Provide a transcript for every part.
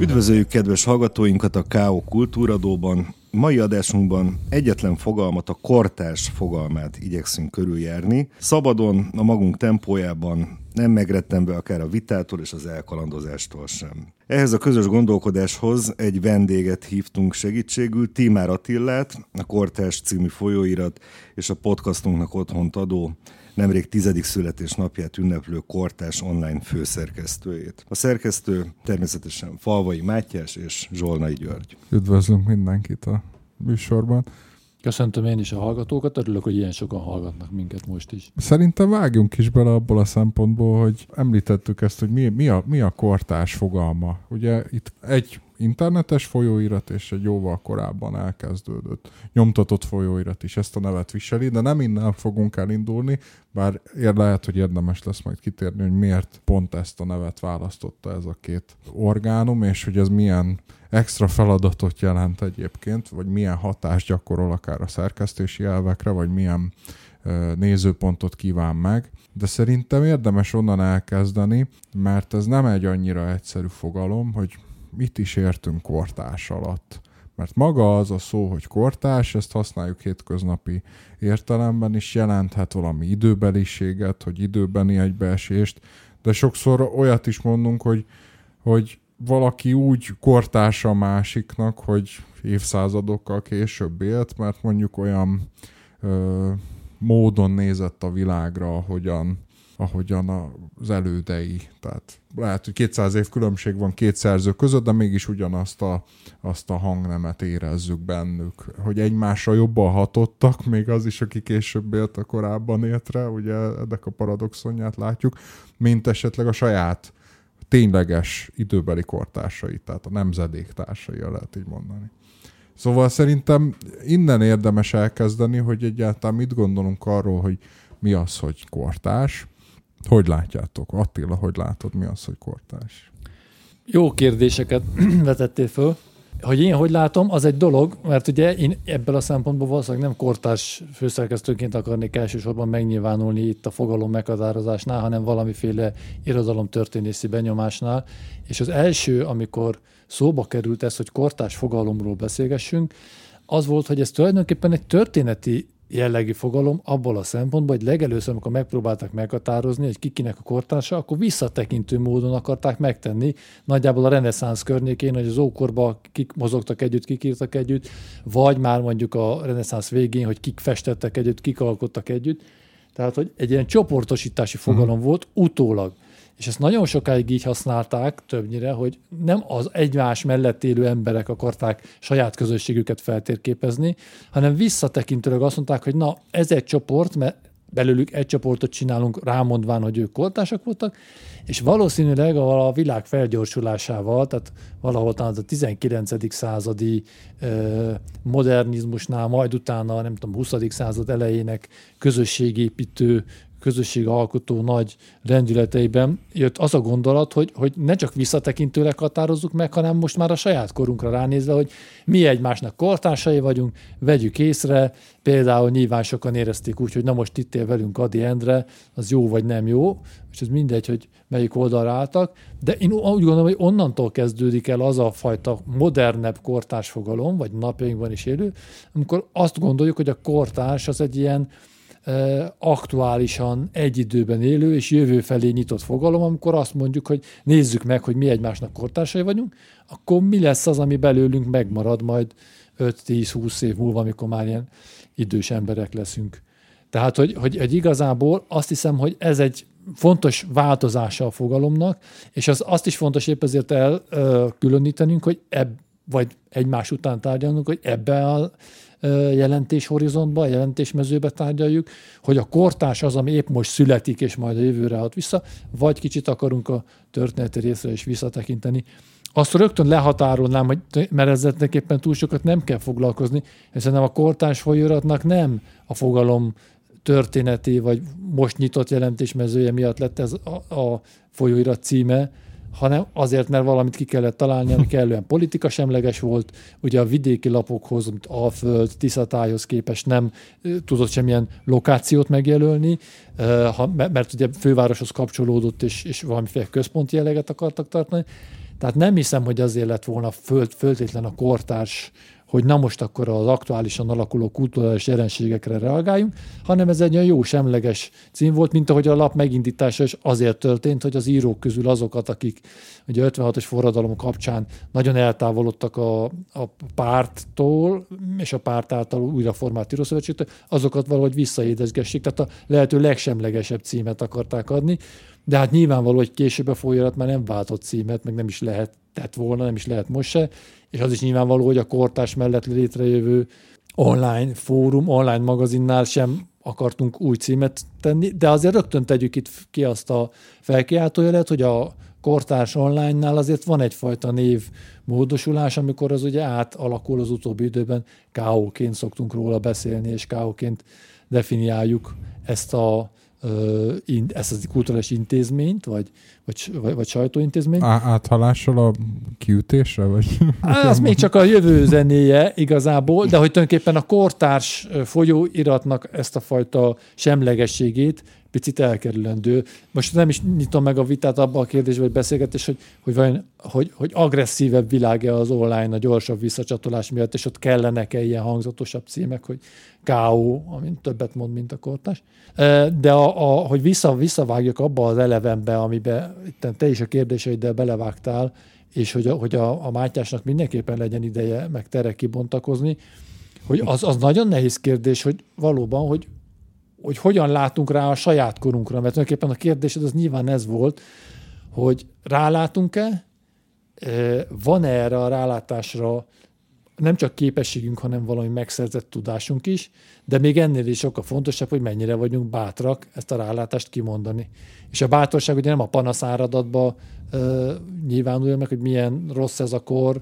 Üdvözöljük kedves hallgatóinkat a K.O. Kultúradóban. Mai adásunkban egyetlen fogalmat, a kortárs fogalmát igyekszünk körüljárni. Szabadon, a magunk tempójában, nem megrettenve akár a vitától és az elkalandozástól sem. Ehhez a közös gondolkodáshoz egy vendéget hívtunk segítségül, Tímár Attillát, a Kortárs című folyóirat és a podcastunknak otthont adó nemrég tizedik születésnapját ünneplő kortás online főszerkesztőjét. A szerkesztő természetesen Falvai Mátyás és Zsolnai György. Üdvözlünk mindenkit a műsorban. Köszöntöm én is a hallgatókat, örülök, hogy ilyen sokan hallgatnak minket most is. Szerintem vágjunk is bele abból a szempontból, hogy említettük ezt, hogy mi, mi, a, mi a kortás fogalma. Ugye itt egy internetes folyóirat és egy jóval korábban elkezdődött nyomtatott folyóirat is. Ezt a nevet viseli, de nem innen fogunk elindulni, bár lehet, hogy érdemes lesz majd kitérni, hogy miért pont ezt a nevet választotta ez a két orgánum, és hogy ez milyen extra feladatot jelent egyébként, vagy milyen hatást gyakorol akár a szerkesztési elvekre, vagy milyen nézőpontot kíván meg, de szerintem érdemes onnan elkezdeni, mert ez nem egy annyira egyszerű fogalom, hogy mit is értünk kortás alatt. Mert maga az a szó, hogy kortás, ezt használjuk hétköznapi értelemben is, jelenthet valami időbeliséget, hogy időbeni egybeesést, de sokszor olyat is mondunk, hogy, hogy valaki úgy kortása másiknak, hogy évszázadokkal később élt, mert mondjuk olyan ö, módon nézett a világra, ahogyan ahogyan az elődei. Tehát lehet, hogy 200 év különbség van két szerző között, de mégis ugyanazt a, azt a hangnemet érezzük bennük. Hogy egymásra jobban hatottak, még az is, aki később élt a korábban éltre, ugye ennek a paradoxonját látjuk, mint esetleg a saját tényleges időbeli kortársai, tehát a nemzedék lehet így mondani. Szóval szerintem innen érdemes elkezdeni, hogy egyáltalán mit gondolunk arról, hogy mi az, hogy kortás, hogy látjátok? Attila, hogy látod, mi az, hogy kortás? Jó kérdéseket vetettél föl. Hogy én hogy látom, az egy dolog, mert ugye én ebből a szempontból valószínűleg nem kortárs főszerkesztőként akarnék elsősorban megnyilvánulni itt a fogalom meghatározásnál, hanem valamiféle irodalomtörténészi benyomásnál. És az első, amikor szóba került ez, hogy kortás fogalomról beszélgessünk, az volt, hogy ez tulajdonképpen egy történeti jellegű fogalom abból a szempontból, hogy legelőször, amikor megpróbáltak meghatározni, hogy kikinek a kortársa, akkor visszatekintő módon akarták megtenni, nagyjából a reneszánsz környékén, hogy az ókorban kik mozogtak együtt, kik írtak együtt, vagy már mondjuk a reneszánsz végén, hogy kik festettek együtt, kik alkottak együtt. Tehát, hogy egy ilyen csoportosítási fogalom uh-huh. volt utólag. És ezt nagyon sokáig így használták többnyire, hogy nem az egymás mellett élő emberek akarták saját közösségüket feltérképezni, hanem visszatekintőleg azt mondták, hogy na, ez egy csoport, mert belőlük egy csoportot csinálunk, rámondván, hogy ők koltások voltak, és valószínűleg a világ felgyorsulásával, tehát valahol talán a 19. századi modernizmusnál, majd utána, nem tudom, 20. század elejének közösségépítő közösségalkotó nagy rendületeiben jött az a gondolat, hogy, hogy ne csak visszatekintőleg határozzuk meg, hanem most már a saját korunkra ránézve, hogy mi egymásnak kortársai vagyunk, vegyük észre, például nyilván sokan érezték úgy, hogy na most itt él velünk Adi Endre, az jó vagy nem jó, és ez mindegy, hogy melyik oldalra álltak, de én úgy gondolom, hogy onnantól kezdődik el az a fajta modernebb kortárs fogalom, vagy napjainkban is élő, amikor azt gondoljuk, hogy a kortárs az egy ilyen aktuálisan egy időben élő és jövő felé nyitott fogalom, amikor azt mondjuk, hogy nézzük meg, hogy mi egymásnak kortársai vagyunk, akkor mi lesz az, ami belőlünk megmarad majd 5-10-20 év múlva, amikor már ilyen idős emberek leszünk. Tehát, hogy, hogy egy igazából azt hiszem, hogy ez egy fontos változása a fogalomnak, és az, azt is fontos épp ezért elkülönítenünk, hogy ebb, vagy egymás után tárgyalnunk, hogy ebbe a jelentés horizontba, jelentésmezőbe tárgyaljuk, hogy a kortás az, ami épp most születik, és majd a jövőre hat vissza, vagy kicsit akarunk a történeti részre is visszatekinteni. Azt rögtön lehatárolnám, hogy, mert ezzel éppen túl sokat nem kell foglalkozni, hiszen a kortás folyóratnak nem a fogalom történeti, vagy most nyitott jelentésmezője miatt lett ez a, a folyóirat címe, hanem azért, mert valamit ki kellett találni, ami kellően semleges volt. Ugye a vidéki lapokhoz, mint Alföld, Tiszatályhoz képest nem tudott semmilyen lokációt megjelölni, mert ugye fővároshoz kapcsolódott, és, és valamiféle központi jelleget akartak tartani. Tehát nem hiszem, hogy azért lett volna föld, földétlen a kortárs hogy na most akkor az aktuálisan alakuló kulturális jelenségekre reagáljunk, hanem ez egy olyan jó semleges cím volt, mint ahogy a lap megindítása is azért történt, hogy az írók közül azokat, akik ugye 56-os forradalom kapcsán nagyon eltávolodtak a, a párttól, és a párt által újra formált írószövetségtől, azokat valahogy visszaédezgessék, tehát a lehető legsemlegesebb címet akarták adni, de hát nyilvánvaló, hogy később a folyamat már nem váltott címet, meg nem is lehetett volna, nem is lehet most se, és az is nyilvánvaló, hogy a kortás mellett létrejövő online fórum, online magazinnál sem akartunk új címet tenni, de azért rögtön tegyük itt ki azt a felkiáltójelet, hogy a kortárs online-nál azért van egyfajta név módosulás, amikor az ugye átalakul az utóbbi időben, KO-ként szoktunk róla beszélni, és KO-ként definiáljuk ezt a ezt az kulturális intézményt, vagy, vagy, vagy, vagy sajtóintézményt. Á, áthalással a kiütésre? Vagy? Az még csak a jövő zenéje igazából, de hogy tulajdonképpen a kortárs folyóiratnak ezt a fajta semlegességét picit elkerülendő. Most nem is nyitom meg a vitát abba a kérdésbe, vagy beszélgetés, hogy, hogy, vajon, hogy, hogy agresszívebb világ az online a gyorsabb visszacsatolás miatt, és ott kellenek-e ilyen hangzatosabb címek, hogy KO, amint többet mond, mint a kortás. De a, a, hogy vissza, visszavágjak abba az elevenbe, amiben te is a kérdéseiddel belevágtál, és hogy a, hogy a, a Mátyásnak mindenképpen legyen ideje meg tere kibontakozni, hogy az, az nagyon nehéz kérdés, hogy valóban, hogy hogy hogyan látunk rá a saját korunkra, mert tulajdonképpen a kérdésed az nyilván ez volt, hogy rálátunk-e, e, van-e erre a rálátásra nem csak képességünk, hanem valami megszerzett tudásunk is, de még ennél is sokkal fontosabb, hogy mennyire vagyunk bátrak ezt a rálátást kimondani. És a bátorság ugye nem a panaszáradatba e, nyilvánulja meg, hogy milyen rossz ez a kor,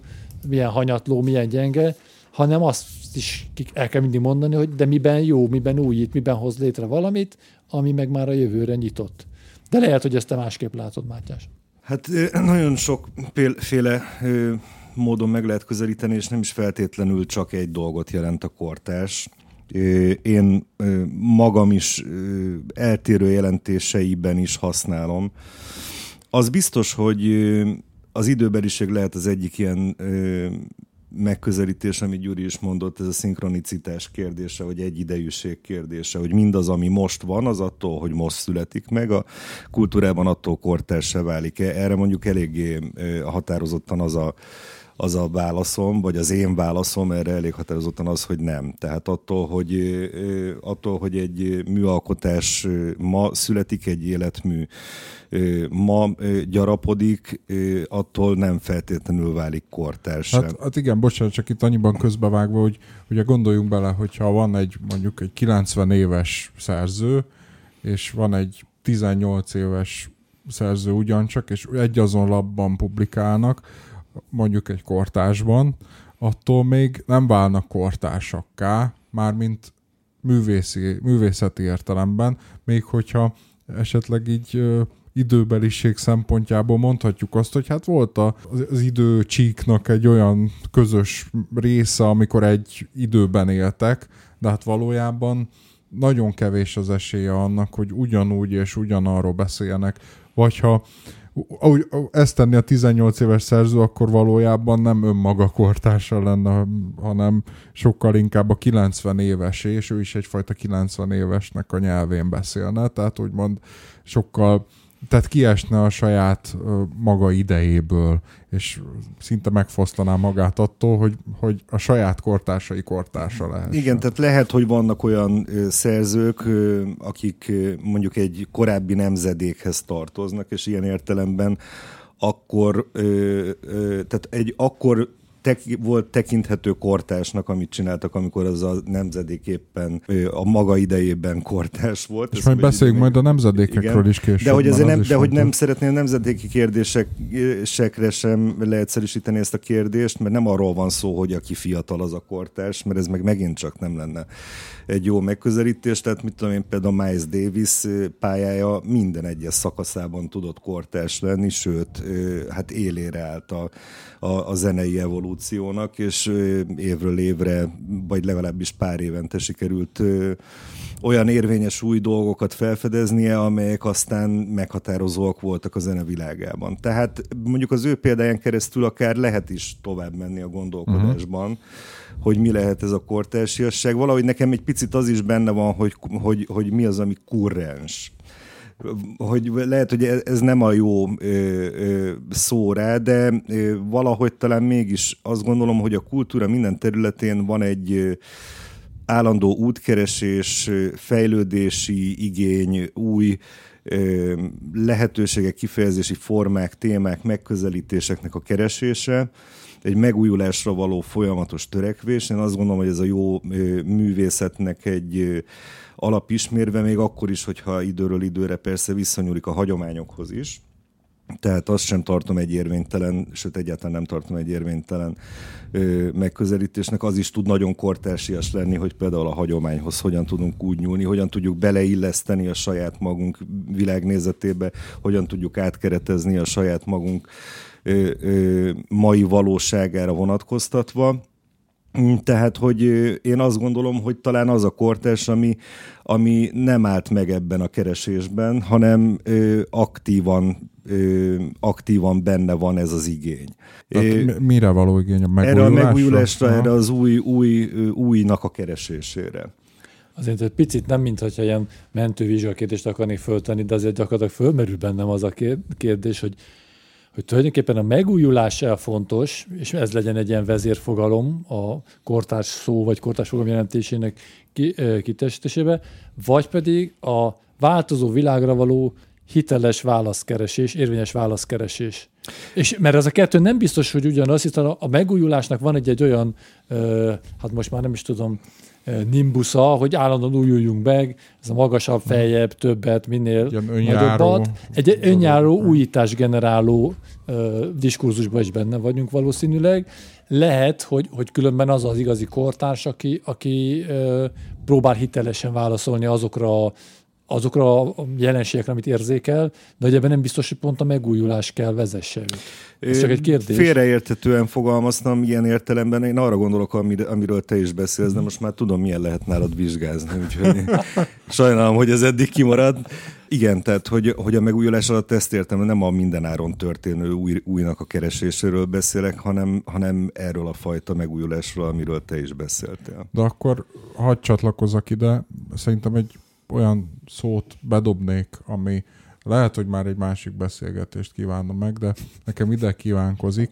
milyen hanyatló, milyen gyenge, hanem azt is el kell mindig mondani, hogy de miben jó, miben újít, miben hoz létre valamit, ami meg már a jövőre nyitott. De lehet, hogy ezt te másképp látod, Mátyás. Hát nagyon sokféle módon meg lehet közelíteni, és nem is feltétlenül csak egy dolgot jelent a kortás. Én magam is eltérő jelentéseiben is használom. Az biztos, hogy az időbeliség lehet az egyik ilyen megközelítés, amit Gyuri is mondott, ez a szinkronicitás kérdése, vagy egyidejűség kérdése, hogy mindaz, ami most van, az attól, hogy most születik meg, a kultúrában attól kortársá válik. Erre mondjuk eléggé határozottan az a az a válaszom, vagy az én válaszom erre elég határozottan az, hogy nem. Tehát attól, hogy, attól, hogy egy műalkotás ma születik, egy életmű ma gyarapodik, attól nem feltétlenül válik kortárs. Hát, hát igen, bocsánat, csak itt annyiban közbevágva, hogy ugye gondoljunk bele, hogyha van egy mondjuk egy 90 éves szerző, és van egy 18 éves szerző ugyancsak, és egy azon labban publikálnak, mondjuk egy kortásban, attól még nem válnak kortársakká, mármint művészi, művészeti értelemben, még hogyha esetleg így időbeliség szempontjából mondhatjuk azt, hogy hát volt a, az időcsíknak egy olyan közös része, amikor egy időben éltek, de hát valójában nagyon kevés az esélye annak, hogy ugyanúgy és ugyanarról beszéljenek, vagy ha ahogy ezt tenni a 18 éves szerző, akkor valójában nem önmaga kortársa lenne, hanem sokkal inkább a 90 éves, és ő is egyfajta 90 évesnek a nyelvén beszélne, tehát úgymond sokkal tehát kiesne a saját maga idejéből, és szinte megfosztaná magát attól, hogy, hogy a saját kortársai kortársa lehet. Igen, tehát lehet, hogy vannak olyan szerzők, akik mondjuk egy korábbi nemzedékhez tartoznak, és ilyen értelemben akkor, tehát egy akkor tek, volt tekinthető kortásnak, amit csináltak, amikor az a nemzedék éppen a maga idejében kortás volt. És majd beszéljünk majd a nemzedékekről igen. is később. De hogy, azért nem, de hogy nem szeretném nemzedéki kérdésekre sem leegyszerűsíteni ezt a kérdést, mert nem arról van szó, hogy aki fiatal az a kortás, mert ez meg megint csak nem lenne egy jó megközelítés. Tehát mit tudom én, például Miles Davis pályája minden egyes szakaszában tudott kortás lenni, sőt, hát élére állt a, a, a zenei evolúciónak, és évről évre, vagy legalábbis pár évente sikerült olyan érvényes új dolgokat felfedeznie, amelyek aztán meghatározóak voltak a zene világában. Tehát mondjuk az ő példáján keresztül akár lehet is tovább menni a gondolkodásban, uh-huh. hogy mi lehet ez a kortársiasság. Valahogy nekem egy picit az is benne van, hogy, hogy, hogy mi az, ami kurrens hogy lehet, hogy ez nem a jó ö, szó rá, de valahogy talán mégis azt gondolom, hogy a kultúra minden területén van egy állandó útkeresés, fejlődési igény, új lehetőségek, kifejezési formák, témák, megközelítéseknek a keresése, egy megújulásra való folyamatos törekvés. Én azt gondolom, hogy ez a jó művészetnek egy alapismérve, még akkor is, hogyha időről időre persze visszanyúlik a hagyományokhoz is. Tehát azt sem tartom egy érvénytelen, sőt egyáltalán nem tartom egy érvénytelen ö, megközelítésnek. Az is tud nagyon kortársias lenni, hogy például a hagyományhoz hogyan tudunk úgy nyúlni, hogyan tudjuk beleilleszteni a saját magunk világnézetébe, hogyan tudjuk átkeretezni a saját magunk ö, ö, mai valóságára vonatkoztatva tehát, hogy én azt gondolom, hogy talán az a kortás, ami, ami nem állt meg ebben a keresésben, hanem ö, aktívan ö, aktívan benne van ez az igény. Tehát mire való igény? A megújulásra? Erre a megújulásra, erre az új, új, újnak a keresésére. Azért egy picit nem, mintha ilyen mentővizsgakérdést akarnék föltenni, de azért gyakorlatilag fölmerül bennem az a kérdés, hogy hogy tulajdonképpen a megújulás fontos, és ez legyen egy ilyen vezérfogalom a kortárs szó vagy kortárs fogalom jelentésének kitesítésébe, vagy pedig a változó világra való hiteles válaszkeresés, érvényes válaszkeresés. És mert ez a kettő nem biztos, hogy ugyanaz, hiszen a, a megújulásnak van egy, egy olyan, ö, hát most már nem is tudom, nimbusza, hogy állandóan újuljunk meg, ez a magasabb, feljebb, többet, minél nagyobbat. Egy önjáró, újítás generáló uh, diskurzusban is benne vagyunk valószínűleg. Lehet, hogy, hogy különben az az igazi kortárs, aki, aki uh, próbál hitelesen válaszolni azokra a azokra a jelenségekre, amit érzékel, de hogy ebben nem biztos, hogy pont a megújulás kell vezesse őt. Ez csak egy kérdés. Félreértetően fogalmaztam ilyen értelemben, én arra gondolok, amiről te is beszélsz, de most már tudom, milyen lehet nálad vizsgázni, úgyhogy sajnálom, hogy ez eddig kimarad. Igen, tehát hogy, hogy a megújulás alatt ezt értem, nem a mindenáron történő új, újnak a kereséséről beszélek, hanem, hanem erről a fajta megújulásról, amiről te is beszéltél. De akkor hadd csatlakozzak ide, szerintem egy olyan szót bedobnék, ami lehet, hogy már egy másik beszélgetést kívánom meg, de nekem ide kívánkozik,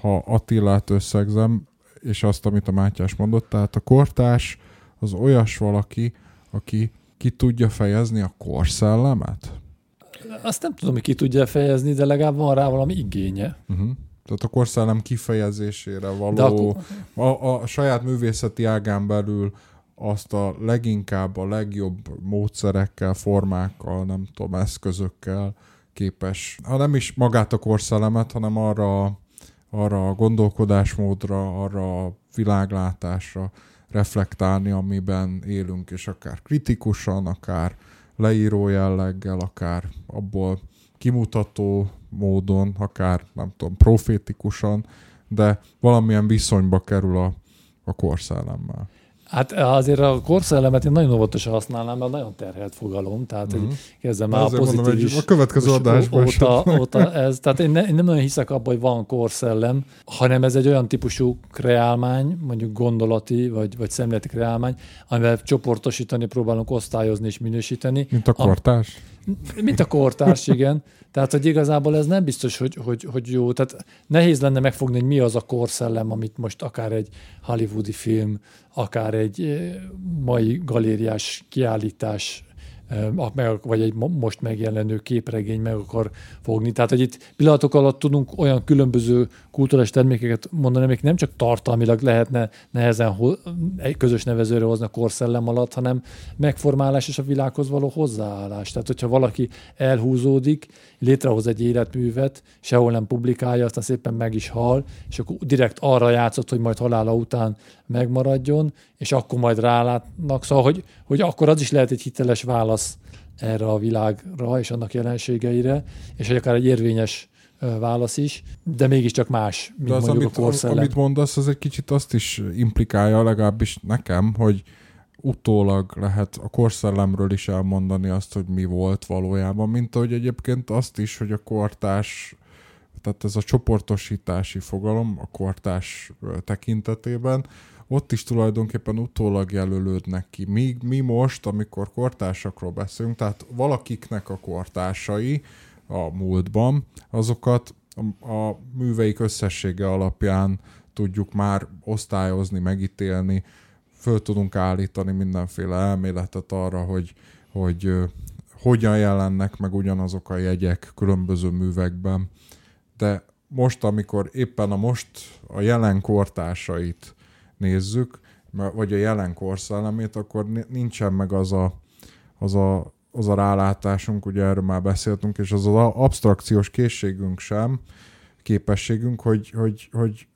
ha Attilát összegzem, és azt, amit a Mátyás mondott, tehát a kortás az olyas valaki, aki ki tudja fejezni a korszellemet? Azt nem tudom, hogy ki tudja fejezni, de legalább van rá valami igénye. Uh-huh. Tehát a korszellem kifejezésére való, akkor... a, a saját művészeti ágán belül azt a leginkább a legjobb módszerekkel, formákkal, nem tudom, eszközökkel képes, ha nem is magát a korszellemet, hanem arra, arra a gondolkodásmódra, arra a világlátásra reflektálni, amiben élünk, és akár kritikusan, akár leíró jelleggel, akár abból kimutató módon, akár nem tudom, profétikusan, de valamilyen viszonyba kerül a, a korszellemmel. Hát azért a korszellemet én nagyon óvatosan használnám, mert nagyon terhelt fogalom, tehát uh-huh. kezdem már a pozitív mondom, is. A következő adásban óta, óta ez, tehát én, ne, én nem nagyon hiszek abban, hogy van korszellem, hanem ez egy olyan típusú kreálmány, mondjuk gondolati vagy, vagy szemléleti kreálmány, amivel csoportosítani próbálunk osztályozni és minősíteni. Mint a kortárs? A, mint a kortárs, igen. Tehát, hogy igazából ez nem biztos, hogy, hogy, hogy jó. Tehát nehéz lenne megfogni, hogy mi az a korszellem, amit most akár egy hollywoodi film, akár egy eh, mai galériás kiállítás meg, vagy egy most megjelenő képregény meg akar fogni. Tehát, hogy itt pillanatok alatt tudunk olyan különböző kulturális termékeket mondani, amik nem csak tartalmilag lehetne nehezen egy közös nevezőre hozni a korszellem alatt, hanem megformálás és a világhoz való hozzáállás. Tehát, hogyha valaki elhúzódik, létrehoz egy életművet, sehol nem publikálja, aztán szépen meg is hal, és akkor direkt arra játszott, hogy majd halála után megmaradjon, és akkor majd rálátnak. Szóval, hogy, hogy akkor az is lehet egy hiteles válasz erre a világra és annak jelenségeire, és hogy akár egy érvényes válasz is, de mégiscsak más, mint de az, amit, a korszellem. Amit mondasz, az egy kicsit azt is implikálja, legalábbis nekem, hogy utólag lehet a korszellemről is elmondani azt, hogy mi volt valójában, mint ahogy egyébként azt is, hogy a kortás, tehát ez a csoportosítási fogalom a kortás tekintetében, ott is tulajdonképpen utólag jelölődnek ki. Mi, mi most, amikor kortársakról beszélünk, tehát valakiknek a kortársai a múltban, azokat a, a műveik összessége alapján tudjuk már osztályozni, megítélni, föl tudunk állítani mindenféle elméletet arra, hogy, hogy hogyan jelennek meg ugyanazok a jegyek különböző művekben. De most, amikor éppen a most a jelen kortársait nézzük, vagy a jelen korszellemét, akkor nincsen meg az a, az a, az a rálátásunk, ugye erről már beszéltünk, és az az abstrakciós készségünk sem, képességünk, hogy, hogy, hogy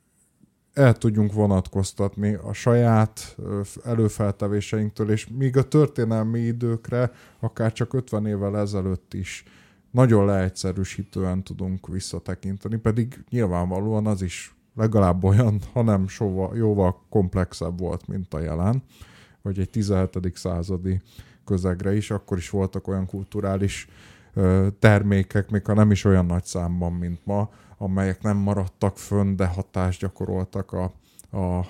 el tudjunk vonatkoztatni a saját előfeltevéseinktől, és míg a történelmi időkre, akár csak 50 évvel ezelőtt is nagyon leegyszerűsítően tudunk visszatekinteni, pedig nyilvánvalóan az is legalább olyan, hanem soha, jóval komplexebb volt, mint a jelen, vagy egy 17. századi közegre is, akkor is voltak olyan kulturális termékek, még ha nem is olyan nagy számban, mint ma, amelyek nem maradtak fönn, de hatást gyakoroltak a, a,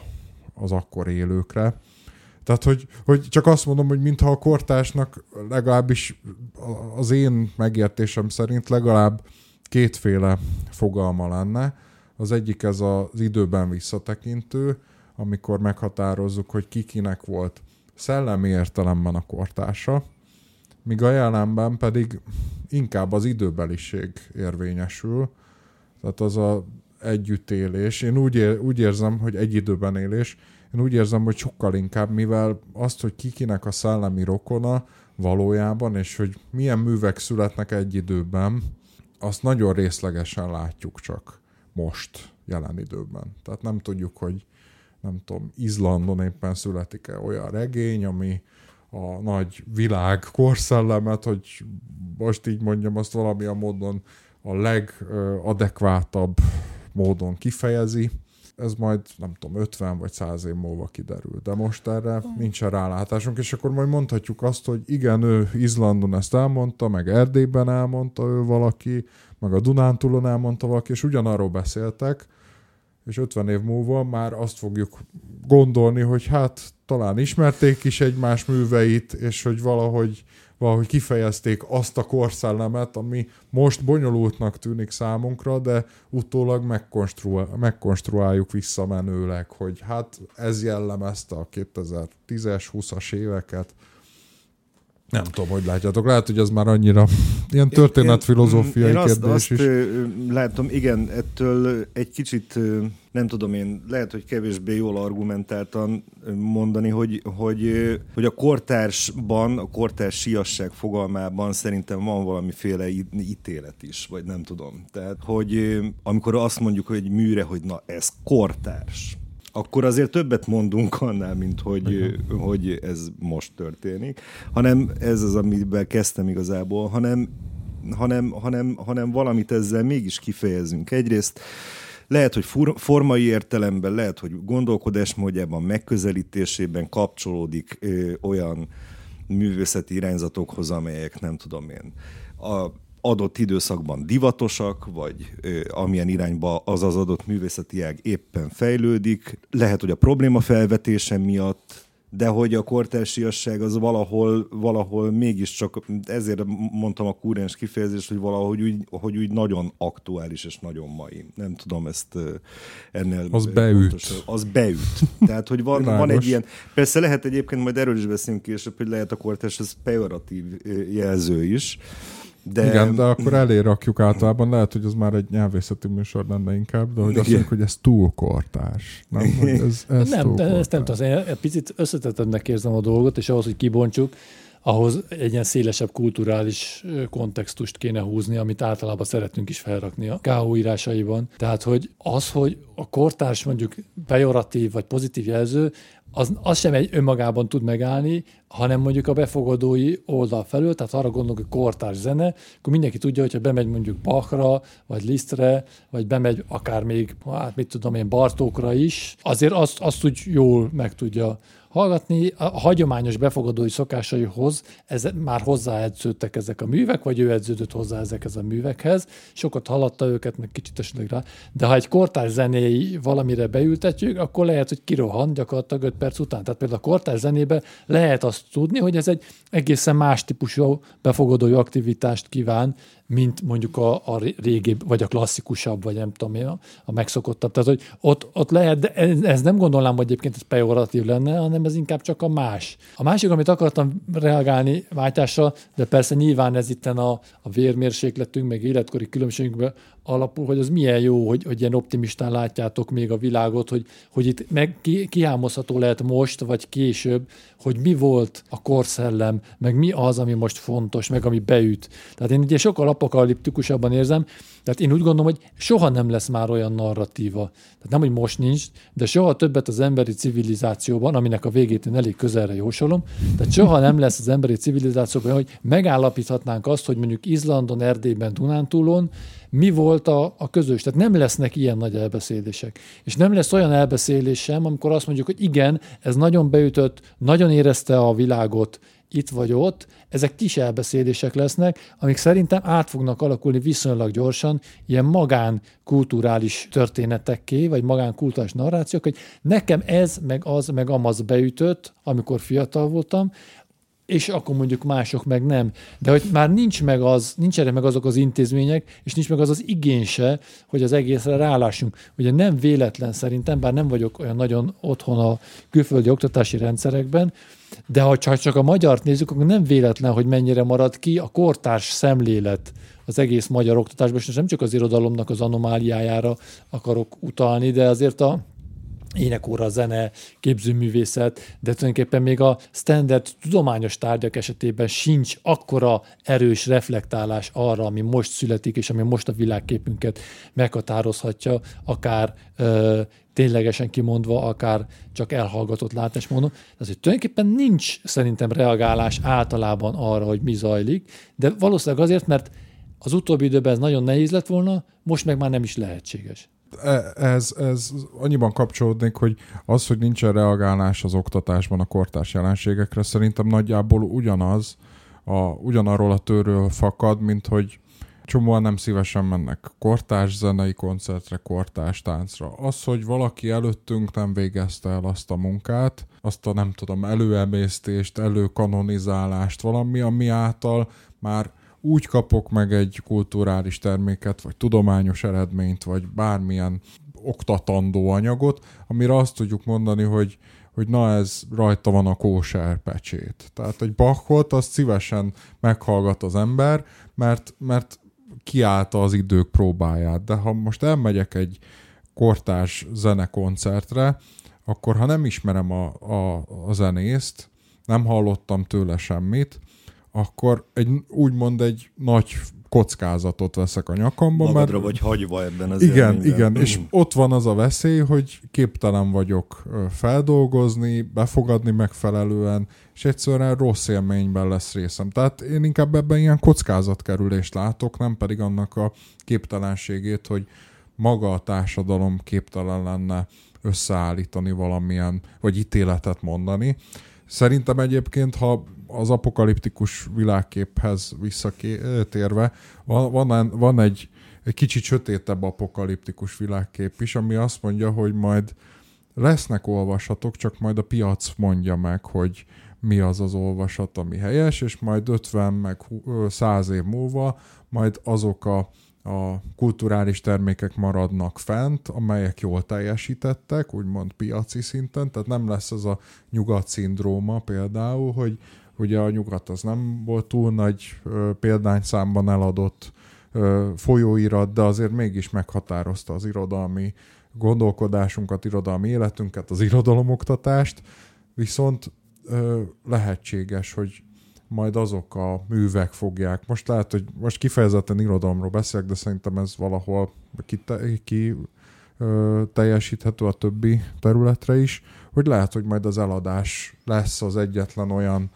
az akkor élőkre. Tehát, hogy, hogy csak azt mondom, hogy mintha a kortásnak legalábbis az én megértésem szerint legalább kétféle fogalma lenne. Az egyik ez az időben visszatekintő, amikor meghatározzuk, hogy kikinek volt szellemi értelemben a kortársa, míg a jelenben pedig inkább az időbeliség érvényesül, tehát az a együttélés. Én úgy, ér, úgy érzem, hogy egy időben élés, én úgy érzem, hogy sokkal inkább, mivel azt, hogy kikinek a szellemi rokona valójában, és hogy milyen művek születnek egy időben, azt nagyon részlegesen látjuk csak most, jelen időben. Tehát nem tudjuk, hogy nem tudom, Izlandon éppen születik-e olyan regény, ami a nagy világ korszellemet, hogy most így mondjam, azt valamilyen módon a legadekvátabb módon kifejezi. Ez majd, nem tudom, 50 vagy 100 év múlva kiderül. De most erre nincsen rálátásunk, és akkor majd mondhatjuk azt, hogy igen, ő Izlandon ezt elmondta, meg Erdélyben elmondta ő valaki, meg a Dunántúlon elmondta valaki, és ugyanarról beszéltek, és 50 év múlva már azt fogjuk gondolni, hogy hát talán ismerték is egymás műveit, és hogy valahogy, valahogy kifejezték azt a korszellemet, ami most bonyolultnak tűnik számunkra, de utólag megkonstruáljuk visszamenőleg, hogy hát ez jellemezte a 2010-es, 20-as éveket, nem tudom, hogy látjátok. Lehet, hogy ez már annyira ilyen történetfilozófiai én, én kérdés azt, is. Azt látom, igen, ettől egy kicsit, nem tudom én, lehet, hogy kevésbé jól argumentáltan mondani, hogy, hogy, hogy a kortársban, a kortárs siasság fogalmában szerintem van valamiféle ítélet is, vagy nem tudom. Tehát, hogy amikor azt mondjuk, hogy egy műre, hogy na ez kortárs, akkor azért többet mondunk annál, mint hogy, hogy ez most történik, hanem ez az, amiben kezdtem igazából, hanem, hanem, hanem, hanem valamit ezzel mégis kifejezünk. Egyrészt lehet, hogy formai értelemben, lehet, hogy gondolkodásmódjában, megközelítésében kapcsolódik ö, olyan művészeti irányzatokhoz, amelyek nem tudom én, a adott időszakban divatosak, vagy ö, amilyen irányba az az adott művészeti ág éppen fejlődik. Lehet, hogy a probléma felvetése miatt de hogy a kortársiasság az valahol, valahol mégiscsak, ezért mondtam a kúrens kifejezést, hogy valahogy úgy, hogy úgy nagyon aktuális és nagyon mai. Nem tudom ezt ennél... Az beüt. Pontosan, az beüt. Tehát, hogy van, van egy ilyen... Persze lehet egyébként, majd erről is beszélünk később, hogy lehet a kortárs, ez pejoratív jelző is, de... Igen, de akkor elé rakjuk általában, lehet, hogy az már egy nyelvészeti műsor lenne inkább, de hogy Igen. azt mondjuk, hogy ez túl kortás. Nem, hogy ez, ez nem, túl ezt nem tudom, én egy picit összetettebbnek érzem a dolgot, és ahhoz, hogy kibontsuk, ahhoz egy ilyen szélesebb kulturális kontextust kéne húzni, amit általában szeretünk is felrakni a KO írásaiban. Tehát, hogy az, hogy a kortárs mondjuk pejoratív vagy pozitív jelző, az, az sem egy önmagában tud megállni, hanem mondjuk a befogadói oldal felől, tehát arra gondolok, hogy kortárs zene, akkor mindenki tudja, hogyha bemegy mondjuk Bachra, vagy Lisztre, vagy bemegy akár még, hát mit tudom én, Bartókra is, azért azt, azt úgy jól meg tudja hallgatni. A hagyományos befogadói szokásaihoz ez, már hozzáedződtek ezek a művek, vagy ő edződött hozzá ezekhez a művekhez. Sokat hallatta őket, meg kicsit esetleg rá. De ha egy kortárs zenéi valamire beültetjük, akkor lehet, hogy kirohan gyakorlatilag 5 perc után. Tehát például a kortárs zenébe lehet azt tudni, hogy ez egy egészen más típusú befogadói aktivitást kíván, mint mondjuk a, a régi, vagy a klasszikusabb, vagy nem tudom én, a, a megszokottabb. Tehát, hogy ott, ott lehet, de ez, ez nem gondolnám, hogy egyébként ez pejoratív lenne, hanem ez inkább csak a más. A másik, amit akartam reagálni váltásra, de persze nyilván ez itt a, a vérmérsékletünk, meg életkori különbségünkben alapul, hogy az milyen jó, hogy, hogy ilyen optimistán látjátok még a világot, hogy, hogy itt meg ki, kiámozható lehet most, vagy később, hogy mi volt a korszellem, meg mi az, ami most fontos, meg ami beüt. Tehát én ugye sokkal apokaliptikusabban érzem, tehát én úgy gondolom, hogy soha nem lesz már olyan narratíva. Tehát nem, hogy most nincs, de soha többet az emberi civilizációban, aminek a végét én elég közelre jósolom, tehát soha nem lesz az emberi civilizációban, hogy megállapíthatnánk azt, hogy mondjuk Izlandon, Erdélyben, Dunántúlon mi volt a, a közös. Tehát nem lesznek ilyen nagy elbeszélések. És nem lesz olyan elbeszélés sem, amikor azt mondjuk, hogy igen, ez nagyon beütött, nagyon érezte a világot, itt vagy ott, ezek kis elbeszélések lesznek, amik szerintem át fognak alakulni viszonylag gyorsan ilyen magán kulturális történetekké, vagy magán kulturális narrációk, hogy nekem ez, meg az, meg amaz beütött, amikor fiatal voltam, és akkor mondjuk mások meg nem. De hogy már nincs meg az, nincsenek meg azok az intézmények, és nincs meg az az igényse, hogy az egészre rálássunk. Ugye nem véletlen szerintem, bár nem vagyok olyan nagyon otthon a külföldi oktatási rendszerekben, de ha csak, csak a magyart nézzük, akkor nem véletlen, hogy mennyire marad ki a kortárs szemlélet az egész magyar oktatásban, és nem csak az irodalomnak az anomáliájára akarok utalni, de azért a énekóra, zene, képzőművészet, de tulajdonképpen még a standard tudományos tárgyak esetében sincs akkora erős reflektálás arra, ami most születik, és ami most a világképünket meghatározhatja, akár ö, ténylegesen kimondva, akár csak elhallgatott látásmódon. Tehát, hogy tulajdonképpen nincs szerintem reagálás általában arra, hogy mi zajlik, de valószínűleg azért, mert az utóbbi időben ez nagyon nehéz lett volna, most meg már nem is lehetséges. E, ez, ez annyiban kapcsolódnék, hogy az, hogy nincsen reagálás az oktatásban a kortárs jelenségekre, szerintem nagyjából ugyanaz, a, ugyanarról a tőről fakad, mint hogy csomóan nem szívesen mennek kortárs zenei koncertre, kortárs táncra. Az, hogy valaki előttünk nem végezte el azt a munkát, azt a nem tudom, előemésztést, előkanonizálást, valami, ami által már úgy kapok meg egy kulturális terméket, vagy tudományos eredményt, vagy bármilyen oktatandó anyagot, amire azt tudjuk mondani, hogy, hogy na ez rajta van a kóser pecsét. Tehát egy Bachot azt szívesen meghallgat az ember, mert, mert kiállta az idők próbáját. De ha most elmegyek egy kortás zenekoncertre, akkor ha nem ismerem a, a, a zenészt, nem hallottam tőle semmit, akkor egy, úgymond egy nagy kockázatot veszek a nyakamba. Magadra mert... vagy hagyva ebben az Igen, élményben. igen, és ott van az a veszély, hogy képtelen vagyok feldolgozni, befogadni megfelelően, és egyszerűen rossz élményben lesz részem. Tehát én inkább ebben ilyen kockázatkerülést látok, nem pedig annak a képtelenségét, hogy maga a társadalom képtelen lenne összeállítani valamilyen, vagy ítéletet mondani. Szerintem egyébként, ha az apokaliptikus világképhez visszatérve, van, van, van egy, egy kicsit sötétebb apokaliptikus világkép is, ami azt mondja, hogy majd lesznek olvasatok, csak majd a piac mondja meg, hogy mi az az olvasat, ami helyes, és majd 50 meg 100 év múlva majd azok a, a kulturális termékek maradnak fent, amelyek jól teljesítettek, úgymond piaci szinten, tehát nem lesz ez a nyugat szindróma például, hogy ugye a nyugat az nem volt túl nagy példányszámban eladott folyóirat, de azért mégis meghatározta az irodalmi gondolkodásunkat, irodalmi életünket, az irodalomoktatást, viszont lehetséges, hogy majd azok a művek fogják. Most lehet, hogy most kifejezetten irodalomról beszélek, de szerintem ez valahol ki, ki ö, teljesíthető a többi területre is, hogy lehet, hogy majd az eladás lesz az egyetlen olyan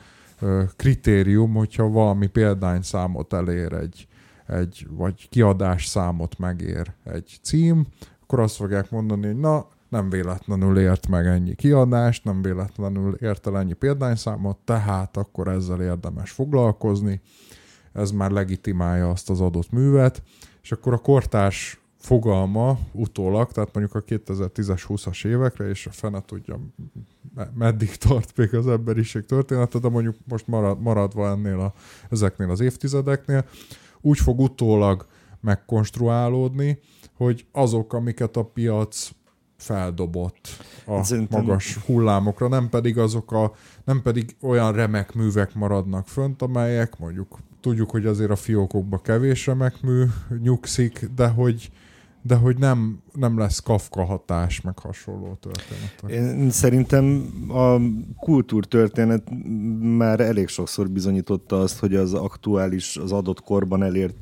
kritérium, hogyha valami példányszámot elér egy, egy, vagy kiadás számot megér egy cím, akkor azt fogják mondani, hogy na, nem véletlenül ért meg ennyi kiadást, nem véletlenül ért el ennyi példányszámot, tehát akkor ezzel érdemes foglalkozni, ez már legitimálja azt az adott művet, és akkor a kortárs fogalma utólag, tehát mondjuk a 2010-es, 20-as évekre, és a fene tudja, meddig tart még az emberiség története, de mondjuk most marad, maradva ennél a, ezeknél az évtizedeknél, úgy fog utólag megkonstruálódni, hogy azok, amiket a piac feldobott a Szerintem... magas hullámokra, nem pedig azok a, nem pedig olyan remek művek maradnak fönt, amelyek mondjuk tudjuk, hogy azért a fiókokba kevés remek mű nyugszik, de hogy de hogy nem, nem lesz Kafka hatás, meg hasonló történetek. Én szerintem a kultúrtörténet már elég sokszor bizonyította azt, hogy az aktuális, az adott korban elért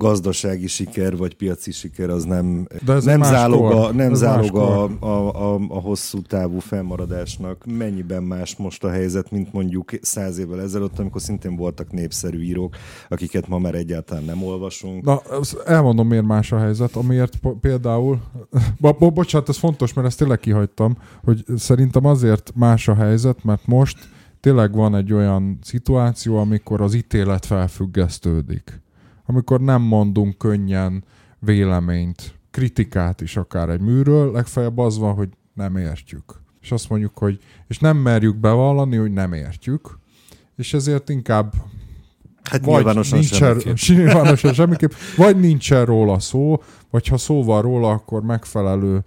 gazdasági siker vagy piaci siker az nem, De ez nem záloga, nem záloga a, a, a, a hosszú távú fennmaradásnak. Mennyiben más most a helyzet, mint mondjuk száz évvel ezelőtt, amikor szintén voltak népszerű írók, akiket ma már egyáltalán nem olvasunk. Na, elmondom, miért más a helyzet, amiért például, bo- bo- bocsánat, ez fontos, mert ezt tényleg kihagytam, hogy szerintem azért más a helyzet, mert most tényleg van egy olyan szituáció, amikor az ítélet felfüggesztődik amikor nem mondunk könnyen véleményt, kritikát is akár egy műről, legfeljebb az van, hogy nem értjük. És azt mondjuk, hogy és nem merjük bevallani, hogy nem értjük, és ezért inkább Hát vagy nyilvánosan nincsen, semmiképp. nyilvánosan semmiképp. Vagy nincsen róla szó, vagy ha szó van róla, akkor megfelelő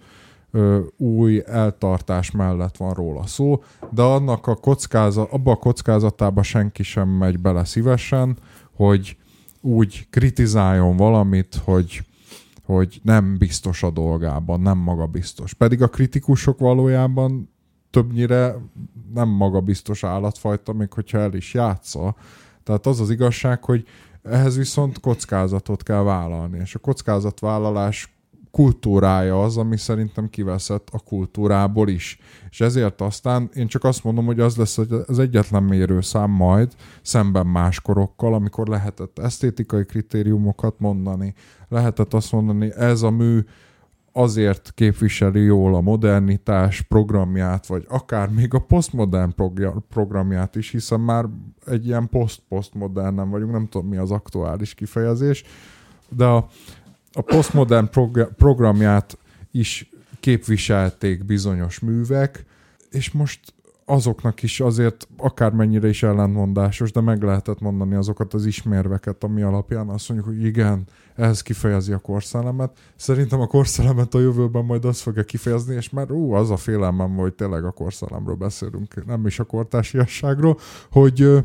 ö, új eltartás mellett van róla szó, de annak a kockázat, abba a kockázatába senki sem megy bele szívesen, hogy úgy kritizáljon valamit, hogy, hogy nem biztos a dolgában, nem maga biztos. Pedig a kritikusok valójában többnyire nem maga biztos állatfajta, még hogyha el is játsza. Tehát az az igazság, hogy ehhez viszont kockázatot kell vállalni, és a kockázatvállalás kultúrája az, ami szerintem kiveszett a kultúrából is. És ezért aztán én csak azt mondom, hogy az lesz az egyetlen mérőszám majd szemben más korokkal, amikor lehetett esztétikai kritériumokat mondani, lehetett azt mondani, ez a mű azért képviseli jól a modernitás programját, vagy akár még a posztmodern programját is, hiszen már egy ilyen poszt-posztmodern nem vagyunk, nem tudom mi az aktuális kifejezés, de a, a postmodern programját is képviselték bizonyos művek, és most azoknak is azért akármennyire is ellentmondásos, de meg lehetett mondani azokat az ismérveket, ami alapján azt mondjuk, hogy igen, ez kifejezi a korszellemet. Szerintem a korszellemet a jövőben majd azt fogja kifejezni, és már ú, az a félelmem, hogy tényleg a korszellemről beszélünk, nem is a kortásiasságról, hogy,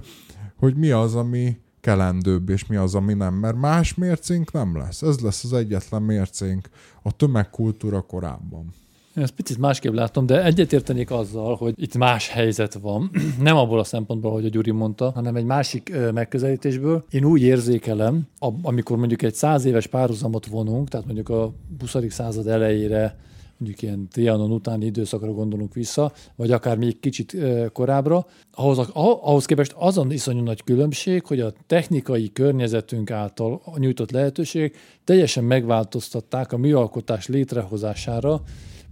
hogy mi az, ami, kelendőbb, és mi az, ami nem. Mert más mércénk nem lesz. Ez lesz az egyetlen mércénk a tömegkultúra korábban. Én ezt picit másképp látom, de egyetértenék azzal, hogy itt más helyzet van. Nem abból a szempontból, hogy a Gyuri mondta, hanem egy másik megközelítésből. Én úgy érzékelem, amikor mondjuk egy száz éves párhuzamot vonunk, tehát mondjuk a 20. század elejére mondjuk ilyen Trianon utáni időszakra gondolunk vissza, vagy akár még kicsit korábbra, ahhoz, ahhoz képest azon iszonyú nagy különbség, hogy a technikai környezetünk által nyújtott lehetőség teljesen megváltoztatták a műalkotás létrehozására,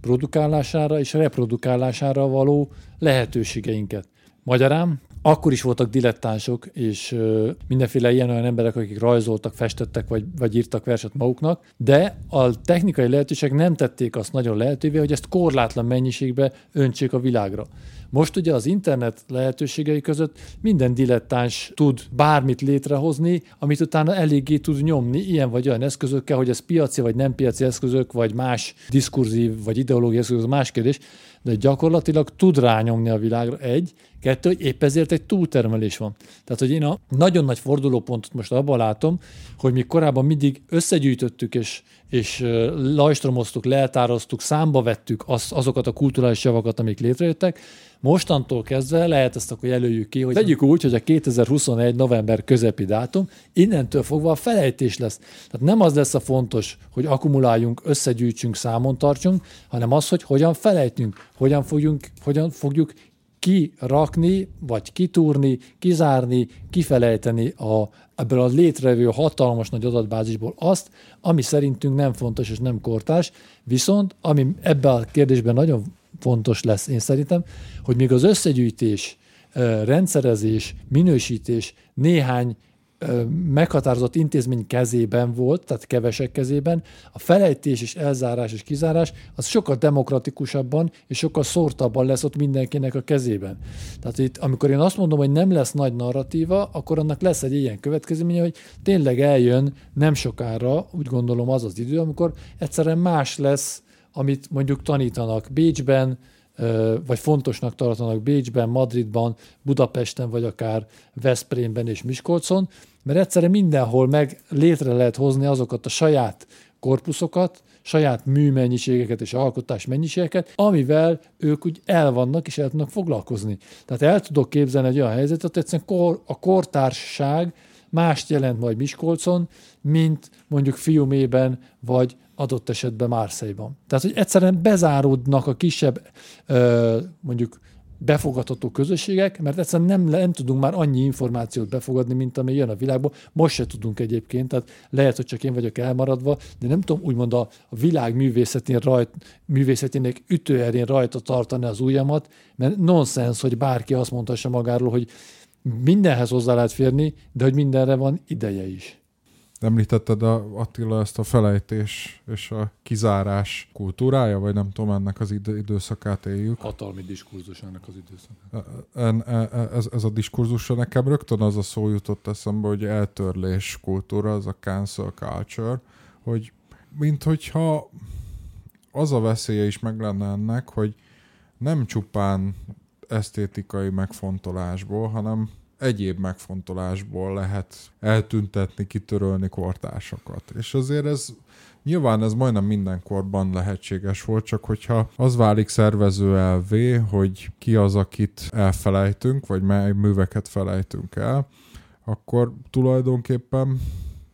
produkálására és reprodukálására való lehetőségeinket. Magyarán akkor is voltak dilettánsok, és mindenféle ilyen olyan emberek, akik rajzoltak, festettek, vagy, vagy írtak verset maguknak, de a technikai lehetőségek nem tették azt nagyon lehetővé, hogy ezt korlátlan mennyiségbe öntsék a világra. Most ugye az internet lehetőségei között minden dilettáns tud bármit létrehozni, amit utána eléggé tud nyomni ilyen vagy olyan eszközökkel, hogy ez piaci vagy nem piaci eszközök, vagy más diskurzív vagy ideológiai eszközök, más kérdés, de gyakorlatilag tud rányomni a világra egy, kettő, hogy épp ezért egy túltermelés van. Tehát, hogy én a nagyon nagy fordulópontot most abban látom, hogy mi korábban mindig összegyűjtöttük és, és lajstromoztuk, leltároztuk, számba vettük az, azokat a kulturális javakat, amik létrejöttek, Mostantól kezdve lehet ezt akkor jelöljük ki, hogy tegyük úgy, hogy a 2021. november közepi dátum innentől fogva a felejtés lesz. Tehát nem az lesz a fontos, hogy akkumuláljunk, összegyűjtsünk, számon tartsunk, hanem az, hogy hogyan felejtünk, hogyan, fogjunk, hogyan fogjuk kirakni, vagy kitúrni, kizárni, kifelejteni a, ebből a létrejövő hatalmas nagy adatbázisból azt, ami szerintünk nem fontos és nem kortás, viszont ami ebben a kérdésben nagyon fontos lesz én szerintem, hogy még az összegyűjtés, rendszerezés, minősítés néhány meghatározott intézmény kezében volt, tehát kevesek kezében, a felejtés és elzárás és kizárás az sokkal demokratikusabban és sokkal szórtabban lesz ott mindenkinek a kezében. Tehát itt, amikor én azt mondom, hogy nem lesz nagy narratíva, akkor annak lesz egy ilyen következménye, hogy tényleg eljön nem sokára, úgy gondolom az az idő, amikor egyszerűen más lesz amit mondjuk tanítanak Bécsben, vagy fontosnak tartanak Bécsben, Madridban, Budapesten, vagy akár Veszprémben és Miskolcon, mert egyszerűen mindenhol meg létre lehet hozni azokat a saját korpuszokat, saját műmennyiségeket és alkotás mennyiségeket, amivel ők úgy el vannak és el tudnak foglalkozni. Tehát el tudok képzelni egy olyan helyzetet, hogy egyszerűen kor, a kortársaság mást jelent majd Miskolcon, mint mondjuk Fiumében vagy adott esetben Márszejban. Tehát, hogy egyszerűen bezáródnak a kisebb, mondjuk befogadható közösségek, mert egyszerűen nem, nem tudunk már annyi információt befogadni, mint ami jön a világból. Most se tudunk egyébként, tehát lehet, hogy csak én vagyok elmaradva, de nem tudom úgymond a, a világ művészetén rajt, művészetének ütőerén rajta tartani az ujjamat, mert nonsens, hogy bárki azt mondhassa magáról, hogy mindenhez hozzá lehet férni, de hogy mindenre van ideje is. Említetted a, Attila ezt a felejtés és a kizárás kultúrája, vagy nem tudom, ennek az idő, időszakát éljük. Hatalmi diskurzus ennek az időszakát. En, en, e, ez, ez a diskurzus nekem rögtön az a szó jutott eszembe, hogy eltörlés kultúra, az a cancel culture, hogy mint hogyha az a veszélye is meg lenne ennek, hogy nem csupán esztétikai megfontolásból, hanem egyéb megfontolásból lehet eltüntetni, kitörölni kortársakat. És azért ez Nyilván ez majdnem minden korban lehetséges volt, csak hogyha az válik szervező elvé, hogy ki az, akit elfelejtünk, vagy mely műveket felejtünk el, akkor tulajdonképpen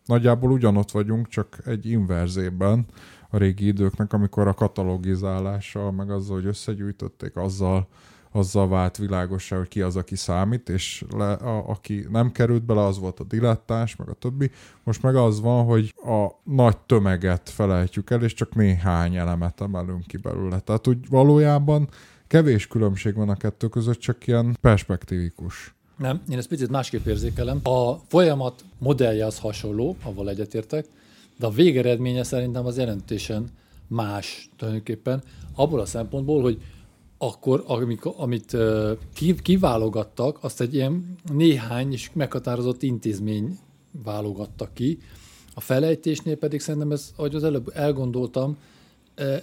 nagyjából ugyanott vagyunk, csak egy inverzében a régi időknek, amikor a katalogizálással, meg azzal, hogy összegyűjtötték, azzal azzal vált világosá, hogy ki az, aki számít, és le, a, aki nem került bele, az volt a dilettás, meg a többi. Most meg az van, hogy a nagy tömeget felejtjük el, és csak néhány elemet emelünk ki belőle. Tehát úgy valójában kevés különbség van a kettő között, csak ilyen perspektívikus. Nem, én ezt picit másképp érzékelem. A folyamat modellje az hasonló, avval egyetértek, de a végeredménye szerintem az jelentésen más tulajdonképpen, abból a szempontból, hogy akkor, amikor, amit kiválogattak, azt egy ilyen néhány és meghatározott intézmény válogatta ki. A felejtésnél pedig szerintem ez, ahogy az előbb elgondoltam,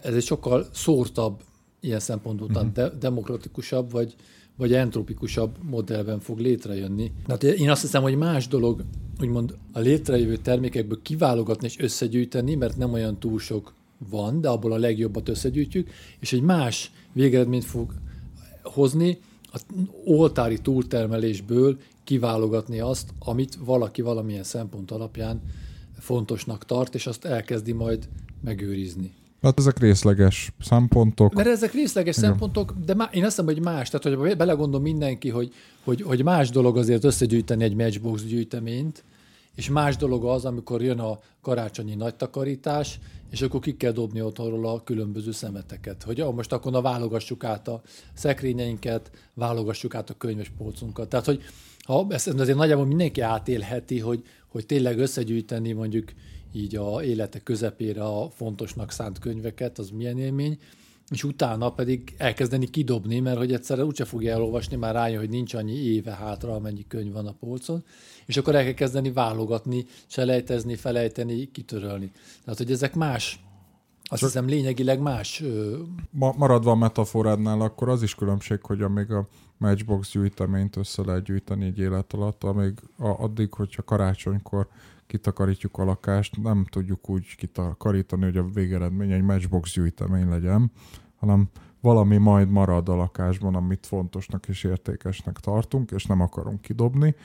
ez egy sokkal szórtabb ilyen szempontból, uh-huh. de, demokratikusabb, vagy, vagy entropikusabb modellben fog létrejönni. Tehát én azt hiszem, hogy más dolog, úgymond a létrejövő termékekből kiválogatni és összegyűjteni, mert nem olyan túl sok van, de abból a legjobbat összegyűjtjük, és egy más végeredményt fog hozni, a oltári túltermelésből kiválogatni azt, amit valaki valamilyen szempont alapján fontosnak tart, és azt elkezdi majd megőrizni. Hát ezek részleges szempontok. Mert ezek részleges Igen. szempontok, de má, én azt hiszem, hogy más. Tehát, hogy belegondol mindenki, hogy, hogy, hogy más dolog azért összegyűjteni egy matchbox gyűjteményt, és más dolog az, amikor jön a karácsonyi nagy takarítás, és akkor ki kell dobni otthonról a különböző szemeteket. Hogy ah, most akkor na válogassuk át a szekrényeinket, válogassuk át a könyvespolcunkat. Tehát, hogy ha ezt azért nagyjából mindenki átélheti, hogy, hogy tényleg összegyűjteni mondjuk így a élete közepére a fontosnak szánt könyveket, az milyen élmény, és utána pedig elkezdeni kidobni, mert hogy egyszerre úgyse fogja elolvasni, már rájön, hogy nincs annyi éve hátra, amennyi könyv van a polcon, és akkor el kell kezdeni válogatni, selejtezni, felejteni, kitörölni. Tehát, hogy ezek más, azt Csak hiszem lényegileg más. Ma, maradva a metaforádnál, akkor az is különbség, hogy amíg a Matchbox gyűjteményt össze lehet gyűjteni egy élet alatt, amíg a, addig, hogyha karácsonykor kitakarítjuk a lakást, nem tudjuk úgy kitakarítani, hogy a végeredmény egy Matchbox gyűjtemény legyen, hanem valami majd marad a lakásban, amit fontosnak és értékesnek tartunk, és nem akarunk kidobni,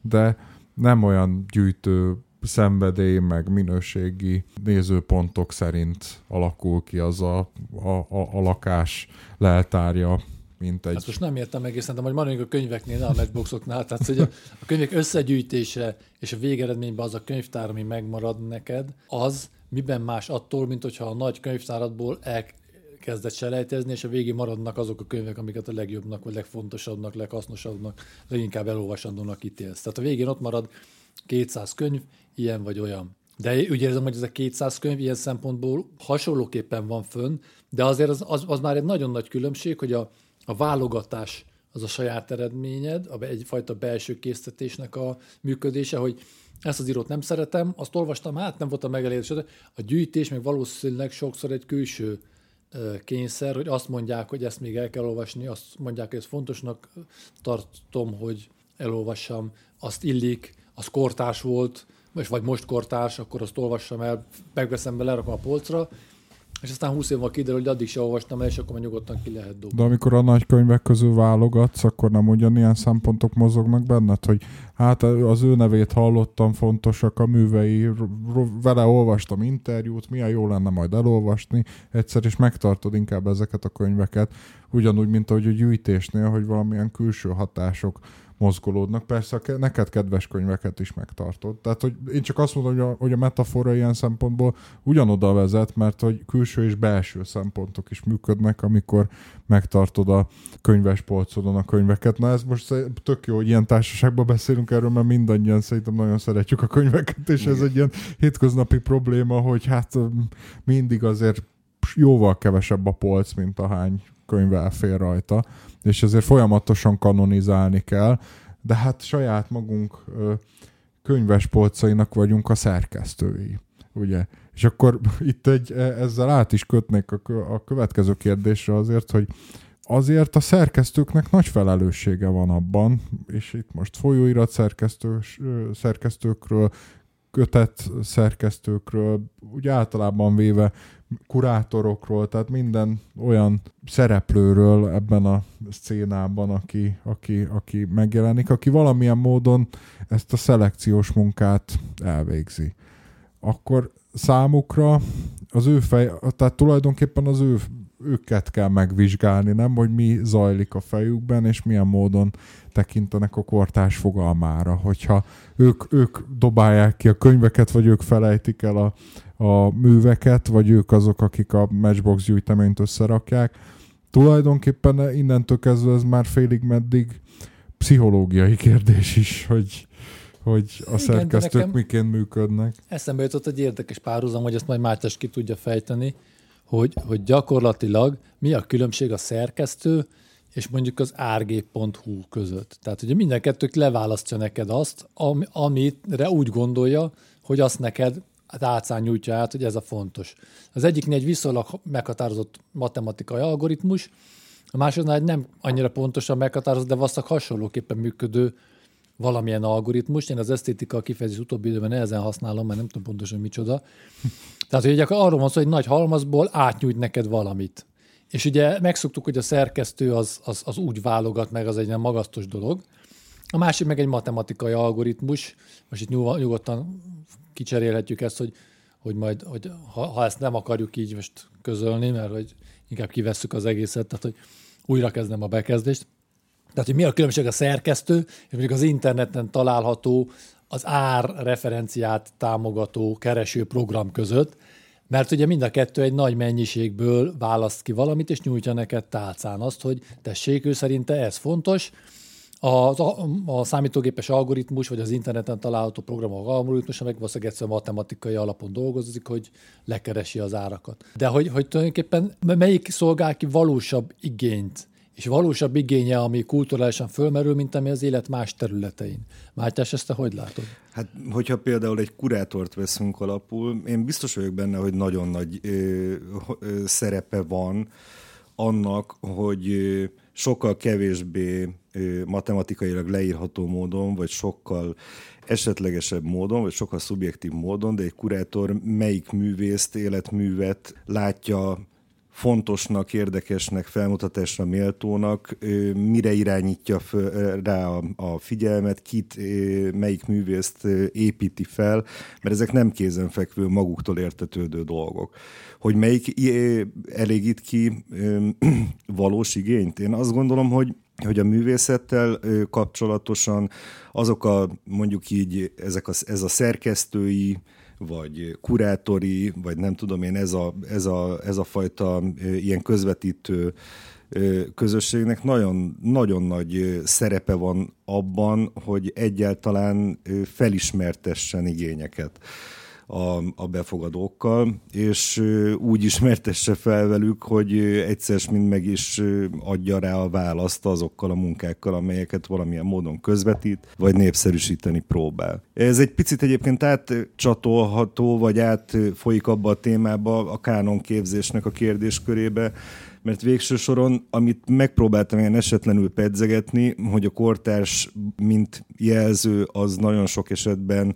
de nem olyan gyűjtő szenvedély, meg minőségi nézőpontok szerint alakul ki az a, a, a, a lakás leltárja, mint egy... Ezt most nem értem egészen, de majd maradjunk a könyveknél, a matchboxoknál. Tehát, hogy a, könyvek összegyűjtése és a végeredményben az a könyvtár, ami megmarad neked, az miben más attól, mint hogyha a nagy könyvtáradból elkezdett selejtezni, és a végén maradnak azok a könyvek, amiket a legjobbnak, vagy legfontosabbnak, leghasznosabbnak, leginkább elolvasandónak ítélsz. Tehát a végén ott marad 200 könyv, ilyen vagy olyan. De úgy érzem, hogy ez a 200 könyv ilyen szempontból hasonlóképpen van fönn, de azért az, az, az már egy nagyon nagy különbség, hogy a, a válogatás az a saját eredményed, egyfajta belső készítésnek a működése, hogy ezt az írót nem szeretem, azt olvastam, hát nem voltam megelégedés. A gyűjtés meg valószínűleg sokszor egy külső kényszer, hogy azt mondják, hogy ezt még el kell olvasni, azt mondják, hogy ezt fontosnak tartom, hogy elolvassam, azt illik, az kortás volt, vagy most kortárs, akkor azt olvassam el, megveszem be, lerakom a polcra, és aztán 20 év kiderül, hogy addig se olvastam el, és akkor nyugodtan ki lehet dobni. De amikor a nagy könyvek közül válogatsz, akkor nem ugyanilyen szempontok mozognak benned, hogy hát az ő nevét hallottam, fontosak a művei, vele olvastam interjút, milyen jó lenne majd elolvasni, egyszer is megtartod inkább ezeket a könyveket, ugyanúgy, mint ahogy a gyűjtésnél, hogy valamilyen külső hatások mozgolódnak. Persze neked kedves könyveket is megtartod. Tehát, hogy én csak azt mondom, hogy a, hogy a metafora ilyen szempontból ugyanoda vezet, mert hogy külső és belső szempontok is működnek, amikor megtartod a könyves polcodon a könyveket. Na ez most tök jó, hogy ilyen társaságban beszélünk erről, mert mindannyian szerintem nagyon szeretjük a könyveket, és ez egy ilyen hétköznapi probléma, hogy hát mindig azért jóval kevesebb a polc, mint a hány könyv elfér rajta és ezért folyamatosan kanonizálni kell, de hát saját magunk könyves polcainak vagyunk a szerkesztői, ugye? És akkor itt egy, e, ezzel át is kötnék a, a következő kérdésre azért, hogy azért a szerkesztőknek nagy felelőssége van abban, és itt most folyóirat szerkesztő, szerkesztőkről, kötet szerkesztőkről, úgy általában véve kurátorokról, tehát minden olyan szereplőről ebben a szcénában, aki, aki, aki megjelenik, aki valamilyen módon ezt a szelekciós munkát elvégzi. Akkor számukra az ő fej, tehát tulajdonképpen az ő őket kell megvizsgálni, nem, hogy mi zajlik a fejükben, és milyen módon tekintenek a kortás fogalmára. Hogyha ők, ők dobálják ki a könyveket, vagy ők felejtik el a, a műveket, vagy ők azok, akik a Matchbox gyűjteményt összerakják. Tulajdonképpen innentől kezdve ez már félig meddig pszichológiai kérdés is, hogy, hogy a Igen, szerkesztők miként működnek. Eszembe jutott egy érdekes párhuzam, hogy ezt majd Mátyás ki tudja fejteni, hogy, hogy gyakorlatilag mi a különbség a szerkesztő és mondjuk az rg.hu között. Tehát ugye minden kettők leválasztja neked azt, am, amire úgy gondolja, hogy azt neked átszán nyújtja át, hogy ez a fontos. Az egyiknél egy viszonylag meghatározott matematikai algoritmus, a másiknál egy nem annyira pontosan meghatározott, de valószínűleg hasonlóképpen működő valamilyen algoritmus. Én az esztétika kifejezés utóbbi időben nehezen használom, mert nem tudom pontosan micsoda. Tehát, hogy akkor arról van szó, hogy nagy halmazból átnyújt neked valamit. És ugye megszoktuk, hogy a szerkesztő az, az, az úgy válogat meg, az egy ilyen magasztos dolog. A másik meg egy matematikai algoritmus, most itt nyugodtan kicserélhetjük ezt, hogy, hogy majd, hogy ha, ha ezt nem akarjuk így most közölni, mert hogy inkább kivesszük az egészet, tehát hogy újra kezdem a bekezdést. Tehát, hogy mi a különbség a szerkesztő, és mondjuk az interneten található az ár referenciát támogató kereső program között, mert ugye mind a kettő egy nagy mennyiségből választ ki valamit, és nyújtja neked tálcán azt, hogy tessék, ő szerinte ez fontos, a, a, a számítógépes algoritmus, vagy az interneten található programok algoritmusa meg valószínűleg egyszerűen matematikai alapon dolgozik, hogy lekeresi az árakat. De hogy, hogy tulajdonképpen melyik szolgál ki valósabb igényt, és valósabb igénye, ami kulturálisan fölmerül, mint ami az élet más területein. Mátyás, ezt te hogy látod? Hát, hogyha például egy kurátort veszünk alapul, én biztos vagyok benne, hogy nagyon nagy ö, ö, szerepe van annak, hogy ö, sokkal kevésbé matematikailag leírható módon, vagy sokkal esetlegesebb módon, vagy sokkal szubjektív módon, de egy kurátor melyik művészt, életművet látja fontosnak, érdekesnek, felmutatásra méltónak, mire irányítja rá a figyelmet, kit, melyik művészt építi fel, mert ezek nem kézenfekvő, maguktól értetődő dolgok. Hogy melyik elégít ki valós igényt? Én azt gondolom, hogy hogy a művészettel kapcsolatosan azok a mondjuk így ezek a, ez a szerkesztői, vagy kurátori, vagy nem tudom én, ez a, ez a, ez a fajta ilyen közvetítő közösségnek nagyon, nagyon nagy szerepe van abban, hogy egyáltalán felismertessen igényeket a, a befogadókkal, és úgy ismertesse fel velük, hogy egyszer mind meg is adja rá a választ azokkal a munkákkal, amelyeket valamilyen módon közvetít, vagy népszerűsíteni próbál. Ez egy picit egyébként átcsatolható, vagy átfolyik abba a témába, a kánon képzésnek a kérdéskörébe, mert végső soron, amit megpróbáltam ilyen esetlenül pedzegetni, hogy a kortárs, mint jelző, az nagyon sok esetben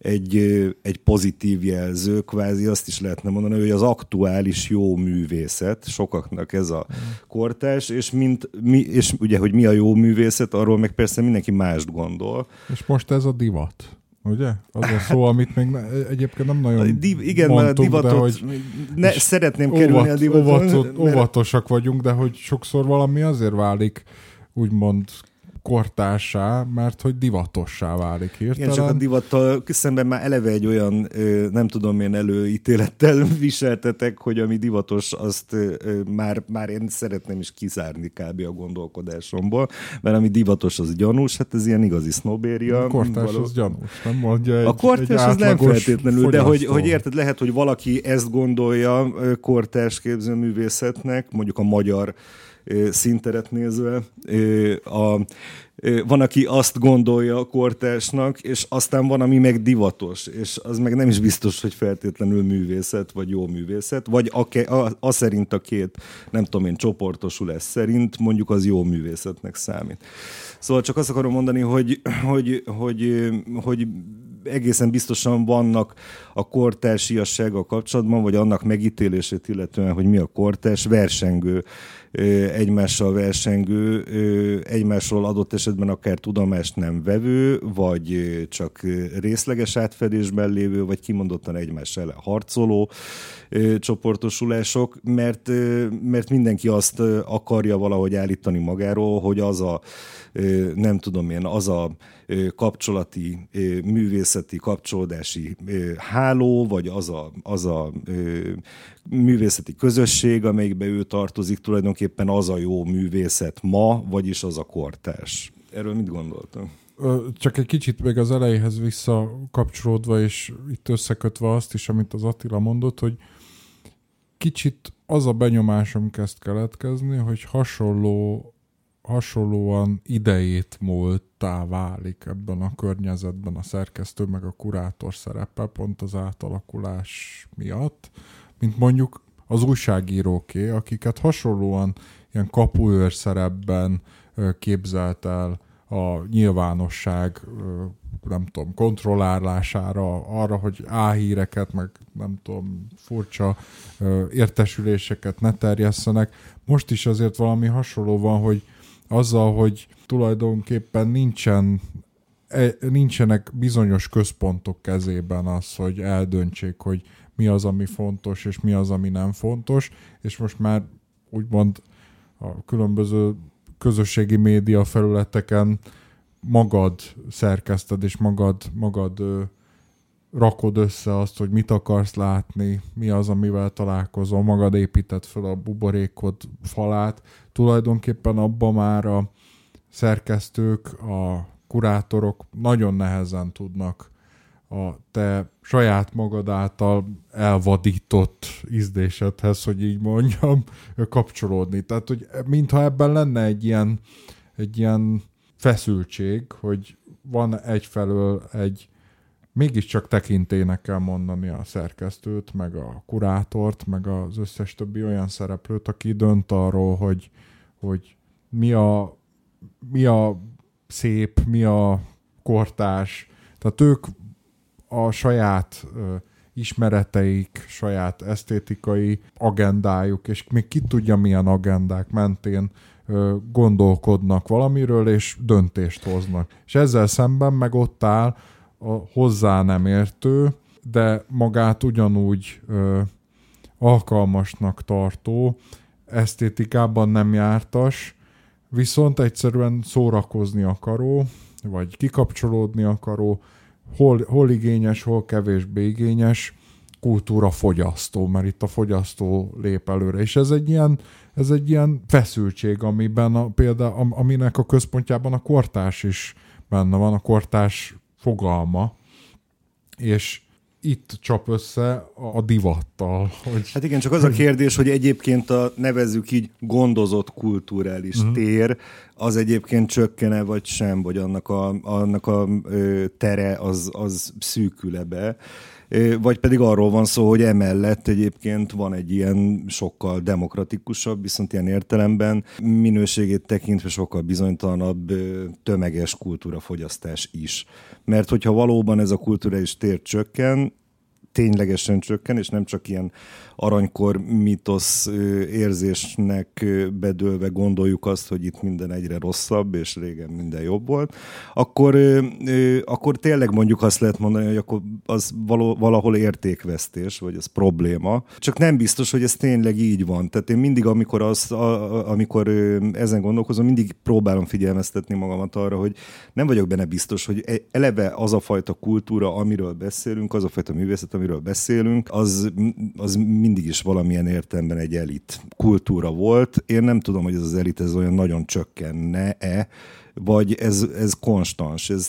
egy, egy pozitív jelző, kvázi azt is lehetne mondani, hogy az aktuális jó művészet, sokaknak ez a kortás, és, mint, mi, és ugye, hogy mi a jó művészet, arról meg persze mindenki mást gondol. És most ez a divat. Ugye? Az a szó, amit még ne, egyébként nem nagyon Div, Igen, mondtunk, a divatot, de hogy ne, szeretném kerülni óvat, a divatot. Óvatos, mert... óvatosak vagyunk, de hogy sokszor valami azért válik úgymond kortársá, mert hogy divatossá válik hirtelen. Igen, csak a divattal szemben már eleve egy olyan, nem tudom én, előítélettel viseltetek, hogy ami divatos, azt már, már én szeretném is kizárni kb. a gondolkodásomból, mert ami divatos, az gyanús, hát ez ilyen igazi sznobéria. A kortárs való... az gyanús, nem mondja egy A kortárs az nem feltétlenül, de hogy, hogy érted, lehet, hogy valaki ezt gondolja kortárs képzőművészetnek, mondjuk a magyar szinteret nézve. A, van, aki azt gondolja a kortársnak, és aztán van, ami meg divatos, és az meg nem is biztos, hogy feltétlenül művészet, vagy jó művészet, vagy a, a, a szerint a két, nem tudom én, csoportosulás szerint mondjuk az jó művészetnek számít. Szóval csak azt akarom mondani, hogy, hogy, hogy, hogy egészen biztosan vannak a kortársiassággal kapcsolatban, vagy annak megítélését illetően, hogy mi a kortárs versengő egymással versengő, egymásról adott esetben akár tudomást nem vevő, vagy csak részleges átfedésben lévő, vagy kimondottan egymás ellen harcoló csoportosulások, mert, mert mindenki azt akarja valahogy állítani magáról, hogy az a nem tudom én, az a kapcsolati, művészeti kapcsolódási háló, vagy az a, az a művészeti közösség, amelyikbe ő tartozik, tulajdonképpen az a jó művészet ma, vagyis az a kortárs. Erről mit gondoltam? Csak egy kicsit még az elejéhez visszakapcsolódva, és itt összekötve azt is, amit az Attila mondott, hogy kicsit az a benyomásom kezd keletkezni, hogy hasonló hasonlóan idejét múltá válik ebben a környezetben a szerkesztő meg a kurátor szerepe pont az átalakulás miatt, mint mondjuk az újságíróké, akiket hasonlóan ilyen kapuőr szerepben képzelt el a nyilvánosság nem tudom, kontrollálására, arra, hogy áhíreket, meg nem tudom, furcsa értesüléseket ne terjesszenek. Most is azért valami hasonló van, hogy azzal, hogy tulajdonképpen nincsen e, nincsenek bizonyos központok kezében az, hogy eldöntsék, hogy mi az, ami fontos, és mi az, ami nem fontos, és most már úgymond a különböző közösségi média felületeken magad szerkeszted, és magad, magad rakod össze azt, hogy mit akarsz látni, mi az, amivel találkozol, magad építed fel a buborékod falát. Tulajdonképpen abban már a szerkesztők, a kurátorok nagyon nehezen tudnak a te saját magad által elvadított ízdésedhez, hogy így mondjam, kapcsolódni. Tehát, hogy mintha ebben lenne egy ilyen, egy ilyen feszültség, hogy van egyfelől egy mégiscsak tekintének kell mondani a szerkesztőt, meg a kurátort, meg az összes többi olyan szereplőt, aki dönt arról, hogy, hogy mi, a, mi a szép, mi a kortás. Tehát ők a saját ismereteik, saját esztétikai agendájuk, és még ki tudja milyen agendák mentén gondolkodnak valamiről, és döntést hoznak. És ezzel szemben meg ott áll hozzá nem értő, de magát ugyanúgy ö, alkalmasnak tartó, esztétikában nem jártas, viszont egyszerűen szórakozni akaró, vagy kikapcsolódni akaró, hol, hol igényes, hol kevésbé igényes kultúra fogyasztó, mert itt a fogyasztó lép előre. És ez egy ilyen, ez egy ilyen feszültség, amiben a, például, aminek a központjában a kortás is benne van, a kortás fogalma, és itt csap össze a divattal. Hogy... Hát igen, csak az a kérdés, hogy egyébként a nevezzük így gondozott kulturális uh-huh. tér, az egyébként csökkene vagy sem, vagy annak a, annak a ö, tere az, az szűküle be vagy pedig arról van szó, hogy emellett egyébként van egy ilyen sokkal demokratikusabb, viszont ilyen értelemben minőségét tekintve sokkal bizonytalanabb tömeges kultúrafogyasztás is. Mert hogyha valóban ez a kulturális tér csökken, ténylegesen csökken, és nem csak ilyen aranykor mitosz érzésnek bedőlve gondoljuk azt, hogy itt minden egyre rosszabb, és régen minden jobb volt, akkor, akkor tényleg mondjuk azt lehet mondani, hogy akkor az valahol értékvesztés, vagy ez probléma. Csak nem biztos, hogy ez tényleg így van. Tehát én mindig, amikor, az, amikor ezen gondolkozom, mindig próbálom figyelmeztetni magamat arra, hogy nem vagyok benne biztos, hogy e, eleve az a fajta kultúra, amiről beszélünk, az a fajta művészet, amiről beszélünk, az, az mindig is valamilyen értelemben egy elit kultúra volt. Én nem tudom, hogy ez az elit ez olyan nagyon csökkenne-e, vagy ez, ez konstans. Ez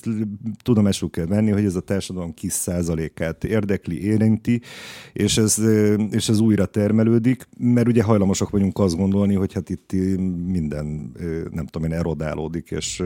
tudomásul kell venni, hogy ez a társadalom kis százalékát érdekli, érinti, és ez, és ez újra termelődik, mert ugye hajlamosak vagyunk azt gondolni, hogy hát itt minden, nem tudom én, erodálódik, és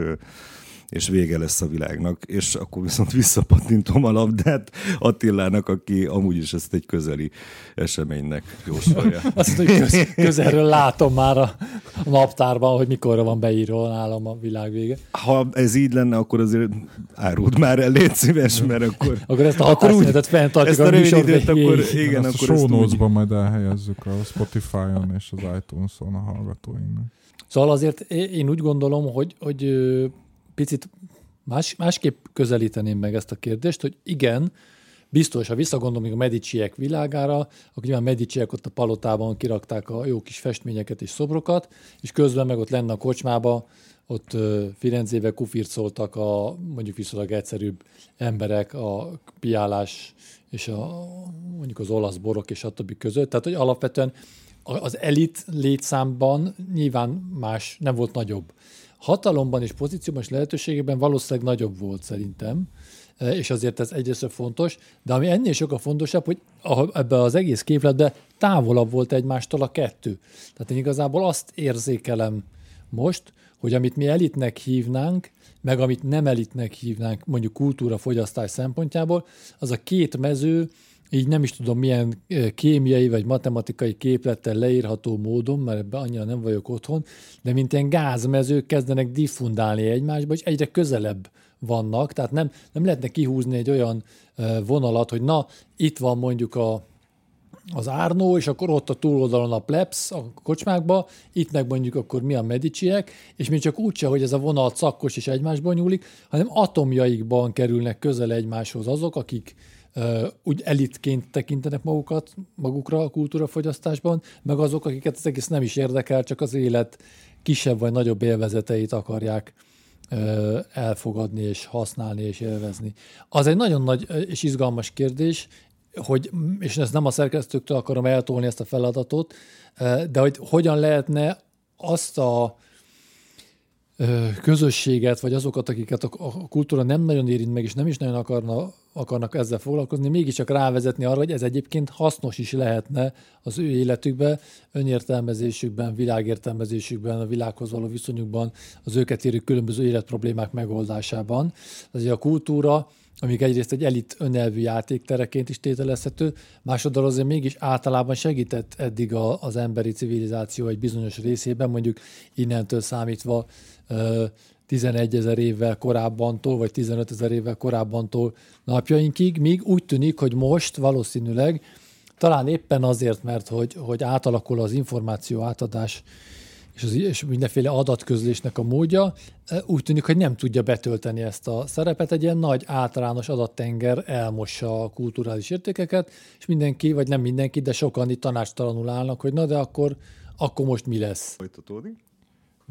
és vége lesz a világnak, és akkor viszont visszapattintom a labdát Attilának, aki amúgy is ezt egy közeli eseménynek jósolja. Azt mondja, hogy köz, közelről látom már a naptárban, hogy mikorra van beírva nálam a világ vége. Ha ez így lenne, akkor azért árult már el, légy szíves, mert akkor... akkor ezt a határszünetet fenntartjuk ezt a, a rövid időt, akkor igen, ezt akkor a show úgy... majd elhelyezzük a Spotify-on és az iTunes-on a hallgatóinknak. Szóval azért én úgy gondolom, hogy, hogy picit más, másképp közelíteném meg ezt a kérdést, hogy igen, biztos, ha visszagondolom a Mediciek világára, akkor nyilván Mediciek ott a palotában kirakták a jó kis festményeket és szobrokat, és közben meg ott lenne a kocsmába, ott Firenzébe kufircoltak a mondjuk viszonylag egyszerűbb emberek a piálás és a, mondjuk az olasz borok és a többi között. Tehát, hogy alapvetően az elit létszámban nyilván más, nem volt nagyobb hatalomban és pozícióban és lehetőségében valószínűleg nagyobb volt szerintem, e, és azért ez egyrészt fontos, de ami ennél sokkal fontosabb, hogy ebbe az egész képletben távolabb volt egymástól a kettő. Tehát én igazából azt érzékelem most, hogy amit mi elitnek hívnánk, meg amit nem elitnek hívnánk, mondjuk kultúra fogyasztás szempontjából, az a két mező így nem is tudom milyen kémiai vagy matematikai képlettel leírható módon, mert ebben annyira nem vagyok otthon, de mint ilyen gázmezők kezdenek diffundálni egymásba, és egyre közelebb vannak, tehát nem, nem lehetne kihúzni egy olyan vonalat, hogy na, itt van mondjuk a, az Árnó, és akkor ott a túloldalon a plebs a kocsmákba, itt meg mondjuk akkor mi a mediciek, és mi csak úgyse, hogy ez a vonal szakkos és egymásban nyúlik, hanem atomjaikban kerülnek közel egymáshoz azok, akik úgy elitként tekintenek magukat, magukra a kultúrafogyasztásban, meg azok, akiket az egész nem is érdekel, csak az élet kisebb vagy nagyobb élvezeteit akarják elfogadni és használni és élvezni. Az egy nagyon nagy és izgalmas kérdés, hogy, és ezt nem a szerkesztőktől akarom eltolni ezt a feladatot, de hogy hogyan lehetne azt a közösséget, vagy azokat, akiket a kultúra nem nagyon érint meg, és nem is nagyon akarna, akarnak ezzel foglalkozni, mégiscsak rávezetni arra, hogy ez egyébként hasznos is lehetne az ő életükben, önértelmezésükben, világértelmezésükben, a világhoz való viszonyukban, az őket érő különböző életproblémák megoldásában. Azért a kultúra amik egyrészt egy elit önelvű játéktereként is tételezhető, másodszor azért mégis általában segített eddig a, az emberi civilizáció egy bizonyos részében, mondjuk innentől számítva 11 ezer évvel korábbantól, vagy 15 ezer évvel korábbantól napjainkig, míg úgy tűnik, hogy most valószínűleg talán éppen azért, mert hogy, hogy átalakul az információ átadás és, az, és mindenféle adatközlésnek a módja, e, úgy tűnik, hogy nem tudja betölteni ezt a szerepet. Egy ilyen nagy általános adattenger elmossa a kulturális értékeket, és mindenki, vagy nem mindenki, de sokan itt tanácstalanul állnak, hogy na de akkor, akkor most mi lesz? Folytatódik.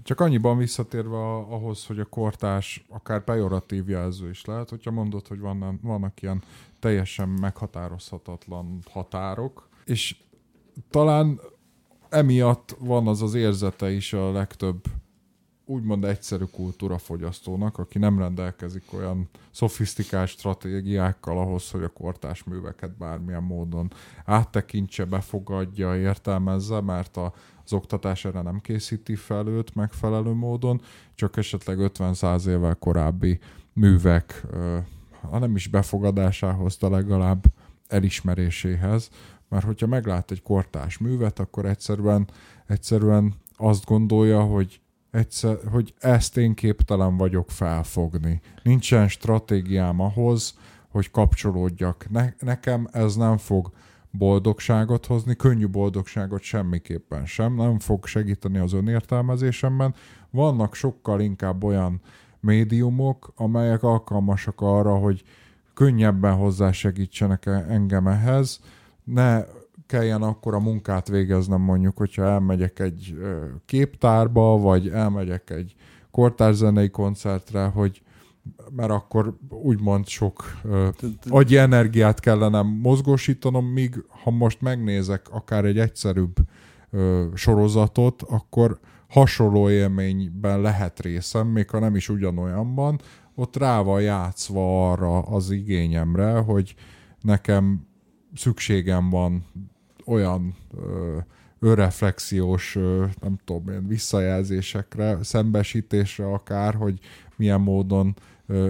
Csak annyiban visszatérve ahhoz, hogy a kortás akár pejoratív jelző is lehet, hogyha mondod, hogy vannak, vannak ilyen teljesen meghatározhatatlan határok, és talán emiatt van az az érzete is a legtöbb úgymond egyszerű kultúrafogyasztónak, aki nem rendelkezik olyan szofisztikált stratégiákkal ahhoz, hogy a kortás műveket bármilyen módon áttekintse, befogadja, értelmezze, mert a, az oktatás erre nem készíti fel őt megfelelő módon, csak esetleg 50-100 évvel korábbi művek, ha nem is befogadásához, de legalább elismeréséhez, mert hogyha meglát egy kortás művet, akkor egyszerűen, egyszerűen azt gondolja, hogy egyszer, hogy ezt én képtelen vagyok felfogni. Nincsen stratégiám ahhoz, hogy kapcsolódjak. Ne, nekem ez nem fog boldogságot hozni, könnyű boldogságot semmiképpen sem, nem fog segíteni az önértelmezésemben. Vannak sokkal inkább olyan médiumok, amelyek alkalmasak arra, hogy könnyebben hozzásegítsenek engem ehhez, ne kelljen akkor a munkát végeznem mondjuk, hogyha elmegyek egy képtárba, vagy elmegyek egy kortárzenei koncertre, hogy mert akkor úgymond sok uh, agyi energiát kellene mozgósítanom, míg ha most megnézek akár egy egyszerűbb sorozatot, akkor hasonló élményben lehet részem, még ha nem is ugyanolyanban, ott rá van játszva arra az igényemre, hogy nekem szükségem van olyan ö, önreflexiós, ö, nem tudom, ilyen visszajelzésekre, szembesítésre akár, hogy milyen módon ö,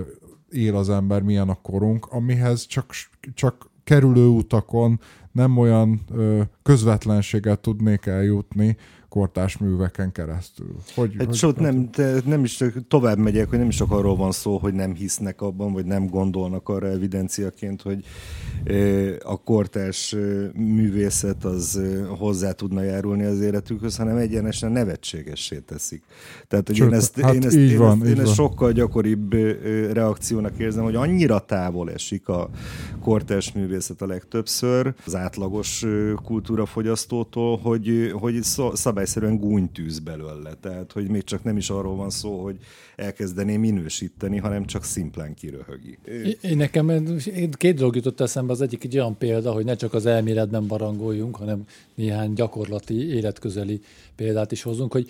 él az ember, milyen a korunk, amihez csak, csak kerülő utakon nem olyan ö, közvetlenséget tudnék eljutni, kortás műveken keresztül. Hogy, hát hogy, sőt, nem, nem is tovább megyek, hogy nem is csak arról van szó, hogy nem hisznek abban, vagy nem gondolnak arra evidenciaként, hogy a kortás művészet az hozzá tudna járulni az életükhöz, hanem egyenesen nevetségessé teszik. Tehát, hogy Sőt, én ezt, hát én ezt, én van, ezt, én ezt sokkal gyakoribb reakciónak érzem, hogy annyira távol esik a kortás művészet a legtöbbször az átlagos kultúrafogyasztótól, hogy, hogy szabály egyszerűen gúnytűz belőle. Tehát, hogy még csak nem is arról van szó, hogy elkezdené minősíteni, hanem csak szimplán kiröhögi. Én nekem két dolog jutott eszembe. Az egyik egy olyan példa, hogy ne csak az elméletben barangoljunk, hanem néhány gyakorlati, életközeli példát is hozunk, hogy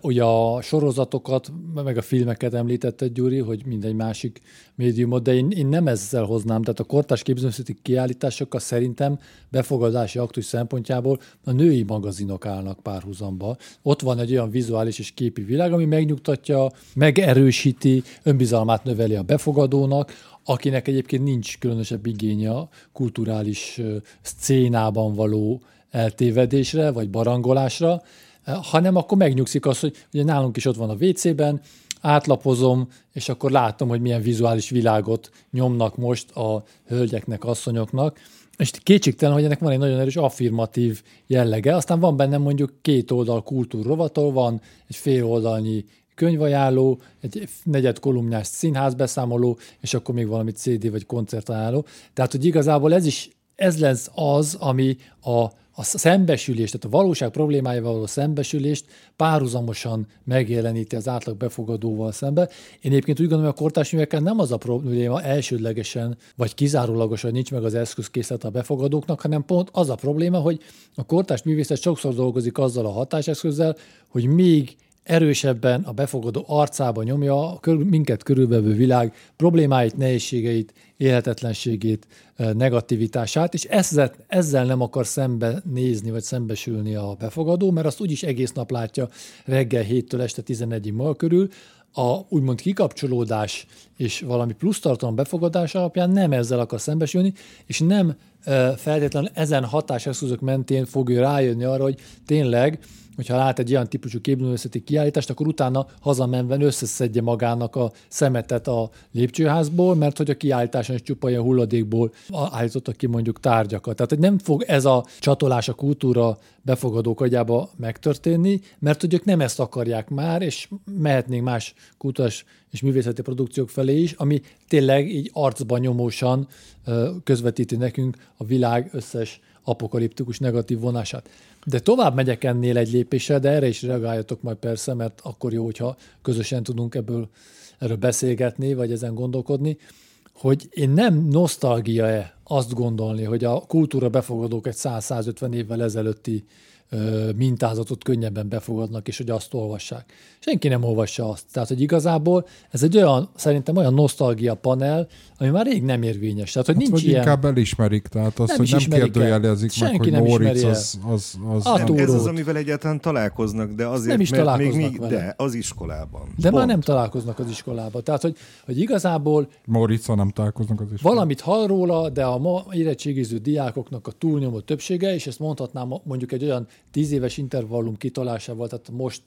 Ugye a sorozatokat, meg a filmeket említette Gyuri, hogy mindegy másik médiumot, de én, én nem ezzel hoznám. Tehát a kortás képzőművészeti kiállításokkal szerintem befogadási aktus szempontjából a női magazinok állnak párhuzamba. Ott van egy olyan vizuális és képi világ, ami megnyugtatja, megerősíti, önbizalmát növeli a befogadónak, akinek egyébként nincs különösebb igénye a kulturális szcénában való eltévedésre vagy barangolásra, hanem akkor megnyugszik az, hogy ugye nálunk is ott van a WC-ben, átlapozom, és akkor látom, hogy milyen vizuális világot nyomnak most a hölgyeknek, asszonyoknak, és kétségtelen, hogy ennek van egy nagyon erős affirmatív jellege. Aztán van benne mondjuk két oldal kultúrrovatol, van egy fél oldalnyi könyvajánló, egy negyed kolumnyás színházbeszámoló, és akkor még valami CD vagy koncertajánló. Tehát, hogy igazából ez is ez lesz az, ami a a szembesülést, tehát a valóság problémájával való szembesülést párhuzamosan megjeleníti az átlag befogadóval szembe. Én egyébként úgy gondolom, hogy a kortárs művekkel nem az a probléma elsődlegesen, vagy kizárólagosan nincs meg az eszközkészlet a befogadóknak, hanem pont az a probléma, hogy a kortárs művészet sokszor dolgozik azzal a hatáseszközzel, hogy még erősebben a befogadó arcába nyomja a minket körülvevő világ problémáit, nehézségeit, élhetetlenségét, negativitását, és ezzel, ezzel nem akar szembe nézni, vagy szembesülni a befogadó, mert azt úgyis egész nap látja reggel 7-től este 11-ig maga körül, a úgymond kikapcsolódás és valami plusz tartalom befogadás alapján nem ezzel akar szembesülni, és nem feltétlenül ezen hatáseszközök mentén fogja rájönni arra, hogy tényleg hogyha lát egy ilyen típusú képművészeti kiállítást, akkor utána hazamenven összeszedje magának a szemetet a lépcsőházból, mert hogy a kiállításon is csupa ilyen hulladékból állítottak ki mondjuk tárgyakat. Tehát hogy nem fog ez a csatolás a kultúra befogadók agyába megtörténni, mert hogy ők nem ezt akarják már, és mehetnénk más kultúrás és művészeti produkciók felé is, ami tényleg így arcban nyomósan közvetíti nekünk a világ összes apokaliptikus negatív vonását. De tovább megyek ennél egy lépéssel, de erre is reagáljatok majd persze, mert akkor jó, hogyha közösen tudunk ebből erről beszélgetni, vagy ezen gondolkodni, hogy én nem nosztalgia-e azt gondolni, hogy a kultúra befogadók egy 100-150 évvel ezelőtti mintázatot könnyebben befogadnak, és hogy azt olvassák. Senki nem olvassa azt. Tehát, hogy igazából ez egy olyan, szerintem olyan nosztalgia panel, ami már rég nem érvényes. Tehát, hogy hát, nincs vagy ilyen... inkább elismerik, tehát az, nem hogy nem kérdőjelezik meg, hogy nem Moritz az, az, az, az nem. Ez az, amivel egyáltalán találkoznak, de azért, nem is mert még, még vele. de az iskolában. De Pont. már nem találkoznak az iskolában. Tehát, hogy, hogy igazából Moritz nem találkoznak az iskolában. Valamit hall róla, de a ma érettségiző diákoknak a túlnyomó többsége, és ezt mondhatnám mondjuk egy olyan tíz éves intervallum kitolásával, tehát most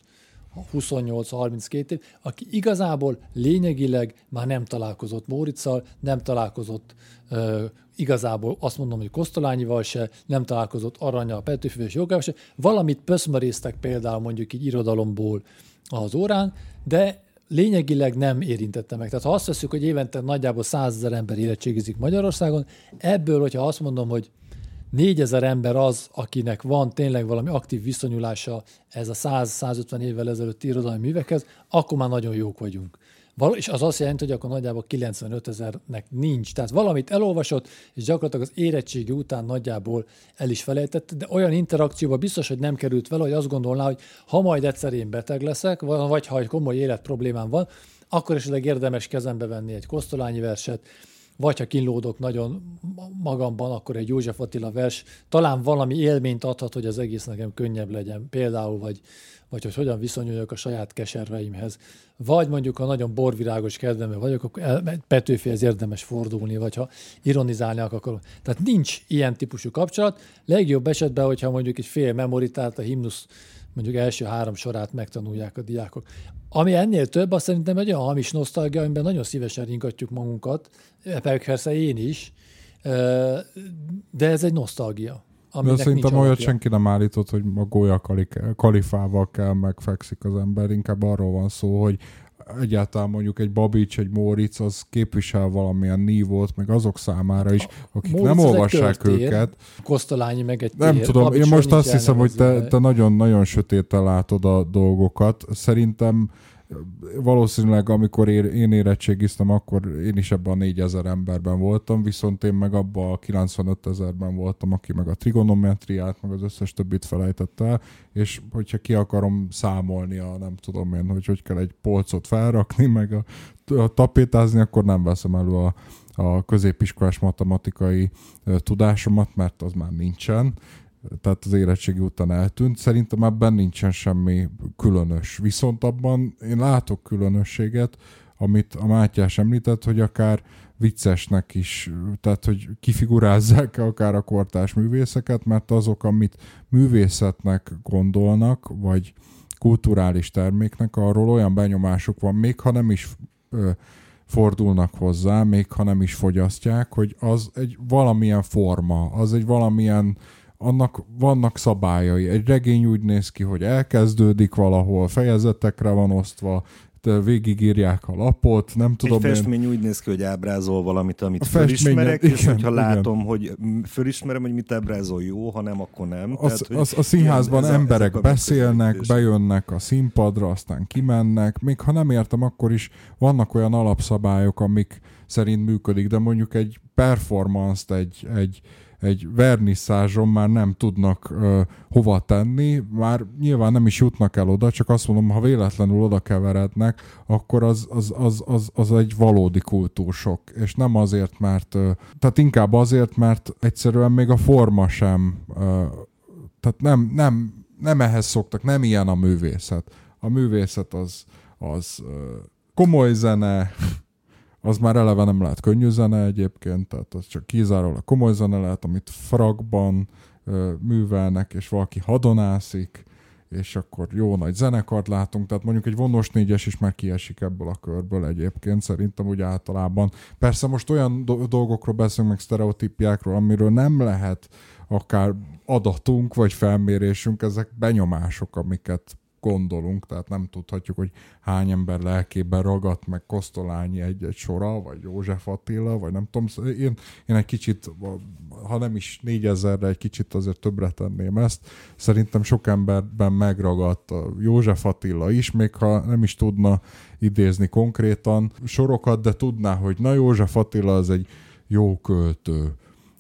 28-32 év, aki igazából lényegileg már nem találkozott Móriczal, nem találkozott uh, igazából azt mondom, hogy Kosztolányival se, nem találkozott Aranya, Petőfivel és Jogával se, valamit pöszmerésztek például mondjuk így irodalomból az órán, de lényegileg nem érintette meg. Tehát ha azt veszük, hogy évente nagyjából 100 ezer ember érettségizik Magyarországon, ebből, hogyha azt mondom, hogy négyezer ember az, akinek van tényleg valami aktív viszonyulása ez a 100-150 évvel ezelőtt irodalmi művekhez, akkor már nagyon jók vagyunk. És az azt jelenti, hogy akkor nagyjából 95 ezernek nincs. Tehát valamit elolvasott, és gyakorlatilag az érettségi után nagyjából el is felejtett, de olyan interakcióba biztos, hogy nem került vele, hogy azt gondolná, hogy ha majd egyszer én beteg leszek, vagy ha egy komoly életproblémám van, akkor esetleg érdemes kezembe venni egy kosztolányi verset, vagy ha kínlódok nagyon magamban, akkor egy József Attila vers talán valami élményt adhat, hogy az egész nekem könnyebb legyen. Például, vagy, vagy hogy hogyan viszonyuljak a saját keserveimhez. Vagy mondjuk, ha nagyon borvirágos kedvembe vagyok, akkor el, Petőfihez érdemes fordulni, vagy ha ironizálni akarok. Tehát nincs ilyen típusú kapcsolat. Legjobb esetben, hogyha mondjuk egy fél memoritát, a himnusz mondjuk első három sorát megtanulják a diákok. Ami ennél több, azt szerintem egy olyan hamis nosztalgia, amiben nagyon szívesen ringatjuk magunkat, persze én is, de ez egy nosztalgia. De szerintem olyat alapja. senki nem állított, hogy a gólya kalifával kell megfekszik az ember, inkább arról van szó, hogy egyáltalán mondjuk egy Babics, egy Móricz, az képvisel valamilyen nívót, meg azok számára is, akik Móricz nem olvassák őket. Kosztolányi meg egy Nem tér. tudom, Babics én most azt hiszem, hogy te, te nagyon-nagyon sötéten látod a dolgokat. Szerintem valószínűleg amikor én érettségiztem, akkor én is ebben a 4000 emberben voltam, viszont én meg abban a 95 ezerben voltam, aki meg a trigonometriát, meg az összes többit felejtett el, és hogyha ki akarom számolni a nem tudom én, hogy hogy kell egy polcot felrakni, meg a, a tapétázni, akkor nem veszem elő a, a középiskolás matematikai tudásomat, mert az már nincsen tehát az érettségi után eltűnt. Szerintem ebben nincsen semmi különös. Viszont abban én látok különösséget, amit a Mátyás említett, hogy akár viccesnek is, tehát hogy kifigurázzák akár a kortás művészeket, mert azok, amit művészetnek gondolnak, vagy kulturális terméknek, arról olyan benyomásuk van, még ha nem is ö, fordulnak hozzá, még ha nem is fogyasztják, hogy az egy valamilyen forma, az egy valamilyen annak vannak szabályai. Egy regény úgy néz ki, hogy elkezdődik valahol, fejezetekre van osztva, végigírják a lapot, nem tudom Egy festmény én. úgy néz ki, hogy ábrázol valamit, amit a fölismerek, és igen, hogyha látom, igen. hogy fölismerem, hogy mit ábrázol jó, ha nem, akkor nem. Az, Tehát, hogy az, a színházban igen, emberek a, beszélnek, bejönnek a színpadra, aztán kimennek, még ha nem értem, akkor is vannak olyan alapszabályok, amik szerint működik, de mondjuk egy performance-t, egy, egy, egy vernisszázson már nem tudnak uh, hova tenni, már nyilván nem is jutnak el oda, csak azt mondom, ha véletlenül oda keverednek, akkor az, az, az, az, az egy valódi kultúrsok, és nem azért, mert, uh, tehát inkább azért, mert egyszerűen még a forma sem, uh, tehát nem, nem, nem ehhez szoktak, nem ilyen a művészet. A művészet az, az uh, komoly zene, az már eleve nem lehet könnyű zene egyébként, tehát az csak kizárólag komoly zene lehet, amit frakban művelnek, és valaki hadonászik, és akkor jó nagy zenekart látunk, tehát mondjuk egy vonós négyes is már kiesik ebből a körből egyébként, szerintem úgy általában. Persze most olyan do- dolgokról beszélünk, meg sztereotípiákról, amiről nem lehet akár adatunk, vagy felmérésünk, ezek benyomások, amiket gondolunk, tehát nem tudhatjuk, hogy hány ember lelkében ragadt meg Kosztolányi egy-egy sora, vagy József Attila, vagy nem tudom, szóval én, én egy kicsit, ha nem is négyezerre, egy kicsit azért többre tenném ezt. Szerintem sok emberben megragadt József Attila is, még ha nem is tudna idézni konkrétan sorokat, de tudná, hogy na József Attila az egy jó költő,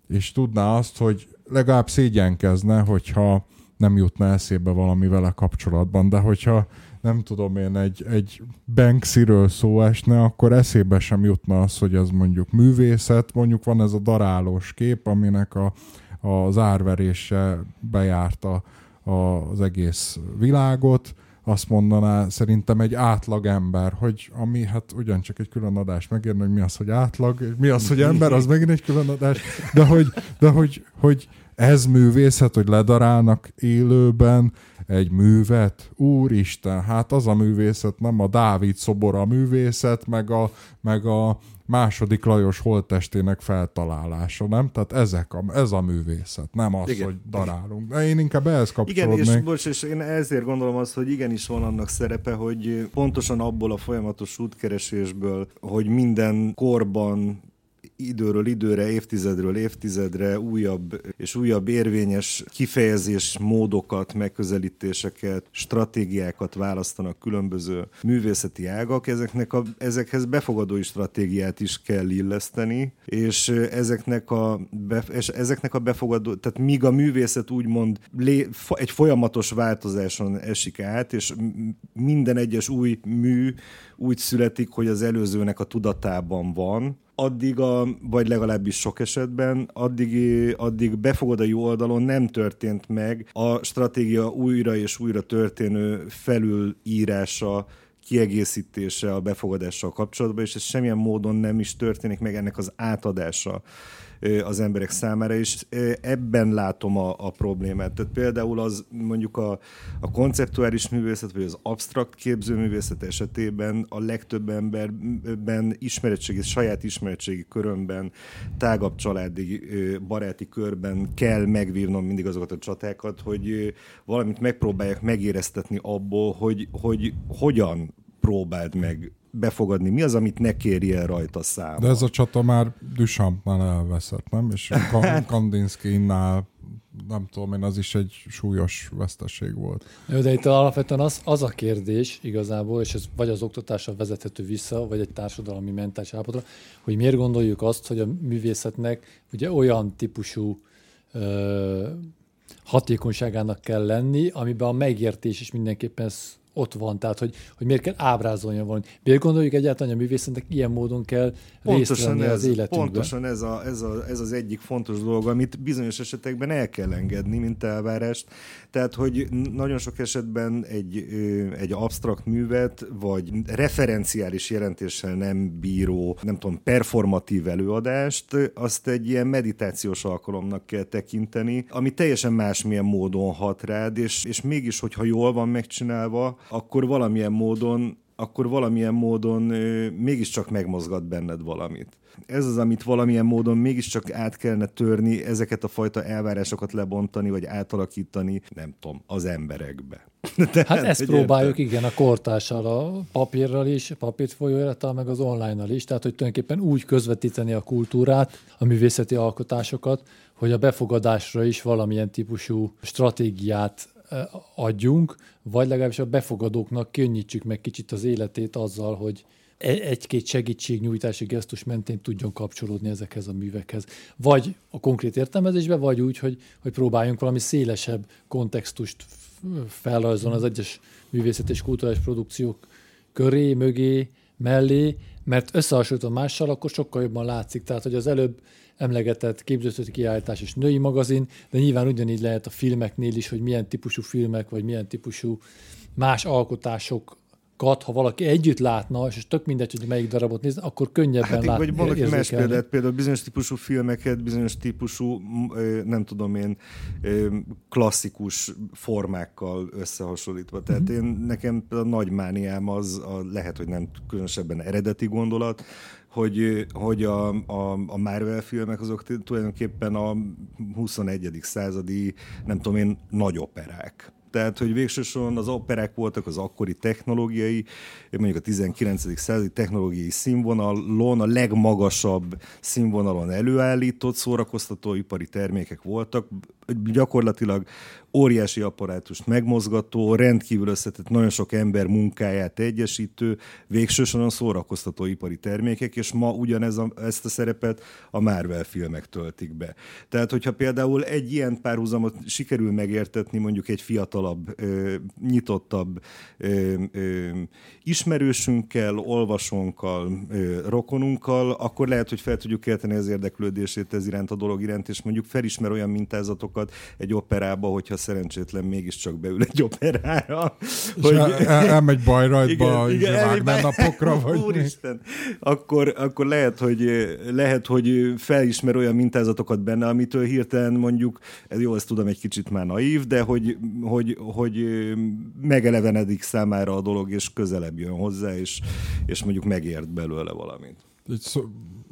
és tudná azt, hogy legalább szégyenkezne, hogyha nem jutna eszébe valami vele kapcsolatban, de hogyha nem tudom én, egy, egy Banksy-ről szó esne, akkor eszébe sem jutna az, hogy ez mondjuk művészet, mondjuk van ez a darálós kép, aminek a, az árverése bejárta az egész világot, azt mondaná szerintem egy átlag ember, hogy ami hát ugyancsak egy külön adás megérne, hogy mi az, hogy átlag, mi az, hogy ember, az megint egy külön adás, de hogy, de hogy, hogy ez művészet, hogy ledarálnak élőben egy művet? Úristen, hát az a művészet, nem a Dávid szobor a művészet, meg a, meg a második Lajos holttestének feltalálása, nem? Tehát ezek a, ez a művészet, nem az, igen. hogy darálunk. De én inkább ehhez kapcsolódnék. Igen, és, bocs, és én ezért gondolom azt, hogy igenis van annak szerepe, hogy pontosan abból a folyamatos útkeresésből, hogy minden korban időről időre, évtizedről évtizedre újabb és újabb érvényes kifejezés módokat, megközelítéseket, stratégiákat választanak különböző művészeti ágak. Ezeknek a, ezekhez befogadói stratégiát is kell illeszteni, és ezeknek a, és ezeknek a befogadó, tehát míg a művészet úgymond lé, egy folyamatos változáson esik át, és minden egyes új mű úgy születik, hogy az előzőnek a tudatában van, addig, a, vagy legalábbis sok esetben, addig, addig befogadói oldalon nem történt meg a stratégia újra és újra történő felülírása, kiegészítése a befogadással kapcsolatban, és ez semmilyen módon nem is történik meg ennek az átadása az emberek számára, és ebben látom a, a problémát. Tehát például az mondjuk a, a konceptuális művészet, vagy az absztrakt képzőművészet esetében a legtöbb emberben ismeretségi, saját ismeretségi körömben, tágabb családi, baráti körben kell megvívnom mindig azokat a csatákat, hogy valamit megpróbálják megéreztetni abból, hogy, hogy hogyan próbáld meg befogadni? Mi az, amit ne kérje rajta számba? De ez a csata már Duchampnál elveszett, nem? És Kandinsky-nál nem tudom én, az is egy súlyos veszteség volt. Jó, de itt alapvetően az, az a kérdés igazából, és ez vagy az oktatásra vezethető vissza, vagy egy társadalmi mentális állapotra, hogy miért gondoljuk azt, hogy a művészetnek ugye olyan típusú ö, hatékonyságának kell lenni, amiben a megértés is mindenképpen ott van, tehát hogy, hogy miért kell ábrázolni volna. Miért gondoljuk egyáltalán, hogy a művészetnek ilyen módon kell pontosan részt venni ez, az életünkben? Pontosan ez, a, ez, a, ez az egyik fontos dolog, amit bizonyos esetekben el kell engedni, mint elvárást. Tehát, hogy nagyon sok esetben egy, egy absztrakt művet, vagy referenciális jelentéssel nem bíró, nem tudom, performatív előadást, azt egy ilyen meditációs alkalomnak kell tekinteni, ami teljesen másmilyen módon hat rád, és, és mégis, hogyha jól van megcsinálva, akkor valamilyen módon akkor valamilyen módon ö, mégiscsak megmozgat benned valamit. Ez az, amit valamilyen módon mégiscsak át kellene törni, ezeket a fajta elvárásokat lebontani, vagy átalakítani, nem tudom, az emberekbe. Tehát, hát ezt próbáljuk, értem. igen, a kortással, a papírral is, a papírt folyóirattal, meg az online-nal is, tehát hogy tulajdonképpen úgy közvetíteni a kultúrát, a művészeti alkotásokat, hogy a befogadásra is valamilyen típusú stratégiát adjunk, vagy legalábbis a befogadóknak könnyítsük meg kicsit az életét azzal, hogy e- egy-két segítségnyújtási gesztus mentén tudjon kapcsolódni ezekhez a művekhez. Vagy a konkrét értelmezésbe, vagy úgy, hogy, hogy próbáljunk valami szélesebb kontextust felrajzolni az egyes művészet és kulturális produkciók köré, mögé, mellé, mert összehasonlítva mással, akkor sokkal jobban látszik. Tehát, hogy az előbb emlegetett képzőszöti kiállítás és női magazin, de nyilván ugyanígy lehet a filmeknél is, hogy milyen típusú filmek, vagy milyen típusú más alkotások kat, ha valaki együtt látna, és tök mindegy, hogy melyik darabot néz, akkor könnyebben hát, látni. Vagy valaki más példát, például bizonyos típusú filmeket, bizonyos típusú, nem tudom én, klasszikus formákkal összehasonlítva. Tehát mm-hmm. én nekem a nagy mániám az, a, lehet, hogy nem különösebben eredeti gondolat, hogy, hogy a, a, a Marvel filmek azok tulajdonképpen a 21. századi, nem tudom én, nagy operák tehát, hogy végsősorban az operák voltak az akkori technológiai, mondjuk a 19. századi technológiai színvonalon, a legmagasabb színvonalon előállított szórakoztatóipari termékek voltak, gyakorlatilag óriási apparátust megmozgató, rendkívül összetett, nagyon sok ember munkáját egyesítő, végsősorban szórakoztató ipari termékek, és ma ugyanez a, ezt a szerepet a Marvel filmek töltik be. Tehát, hogyha például egy ilyen párhuzamot sikerül megértetni mondjuk egy fiatalabb, nyitottabb ismerősünkkel, olvasónkkal, rokonunkkal, akkor lehet, hogy fel tudjuk kelteni az érdeklődését ez iránt a dolog iránt, és mondjuk felismer olyan mintázatokat egy operába, hogyha szerencsétlen mégiscsak beül egy operára. hogy... el, elmegy bajrajtba, igen, igen, napokra, vagy Úristen, akkor, akkor lehet, hogy, lehet, hogy felismer olyan mintázatokat benne, amitől hirtelen mondjuk, jó, ezt tudom, egy kicsit már naív, de hogy, hogy, hogy megelevenedik számára a dolog, és közelebb jön hozzá, és, és mondjuk megért belőle valamit. Így szó,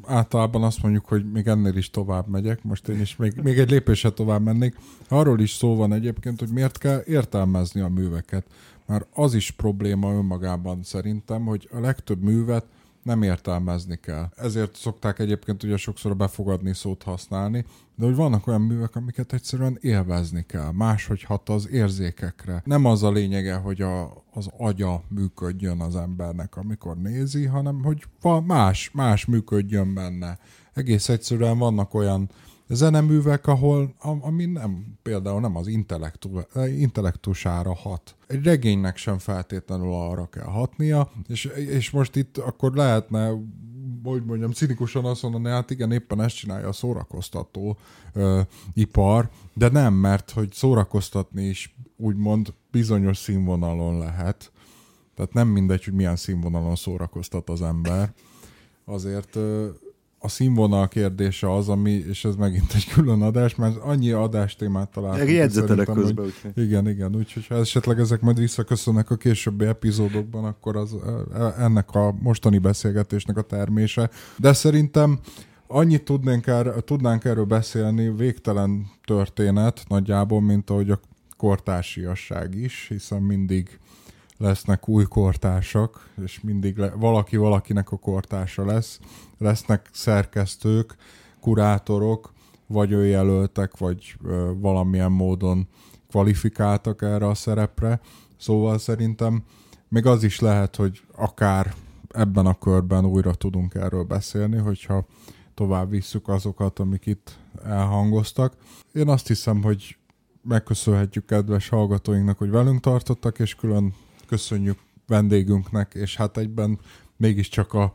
általában azt mondjuk, hogy még ennél is tovább megyek, most én is még, még egy lépéssel tovább mennék. Arról is szó van egyébként, hogy miért kell értelmezni a műveket. Már az is probléma önmagában szerintem, hogy a legtöbb művet nem értelmezni kell. Ezért szokták egyébként ugye sokszor a befogadni szót használni, de hogy vannak olyan művek, amiket egyszerűen élvezni kell, máshogy hat az érzékekre. Nem az a lényege, hogy a, az agya működjön az embernek, amikor nézi, hanem hogy más, más működjön benne. Egész egyszerűen vannak olyan zeneművek, ahol, ami nem, például nem az intellektusára hat. Egy regénynek sem feltétlenül arra kell hatnia, és, és most itt akkor lehetne hogy mondjam, cinikusan azt mondani, hát igen, éppen ezt csinálja a szórakoztató ö, ipar, de nem, mert hogy szórakoztatni is úgymond bizonyos színvonalon lehet. Tehát nem mindegy, hogy milyen színvonalon szórakoztat az ember. Azért ö, a színvonal kérdése az, ami, és ez megint egy külön adás, mert annyi adástémát találtunk. Jegyzetelek közben. Hogy, igen, igen, úgyhogy ha esetleg ezek majd visszaköszönnek a későbbi epizódokban, akkor az ennek a mostani beszélgetésnek a termése. De szerintem annyit tudnánk, er, tudnánk erről beszélni, végtelen történet nagyjából, mint ahogy a kortársiasság is, hiszen mindig lesznek új kortársak, és mindig le, valaki valakinek a kortársa lesz. Lesznek szerkesztők, kurátorok, vagy ő jelöltek, vagy ö, valamilyen módon kvalifikáltak erre a szerepre. Szóval szerintem még az is lehet, hogy akár ebben a körben újra tudunk erről beszélni, hogyha tovább visszük azokat, amik itt elhangoztak. Én azt hiszem, hogy megköszönhetjük kedves hallgatóinknak, hogy velünk tartottak, és külön köszönjük vendégünknek, és hát egyben mégiscsak a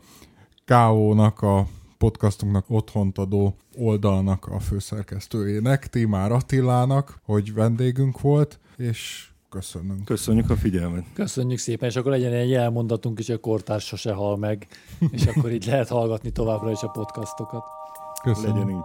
KO-nak, a podcastunknak otthont adó oldalnak a főszerkesztőjének, Timár Attilának, hogy vendégünk volt, és köszönünk. Köszönjük a figyelmet. Köszönjük szépen, és akkor legyen egy jelmondatunk is, hogy a kortárs sose hal meg, és akkor így lehet hallgatni továbbra is a podcastokat. Köszönjük. Legyen így.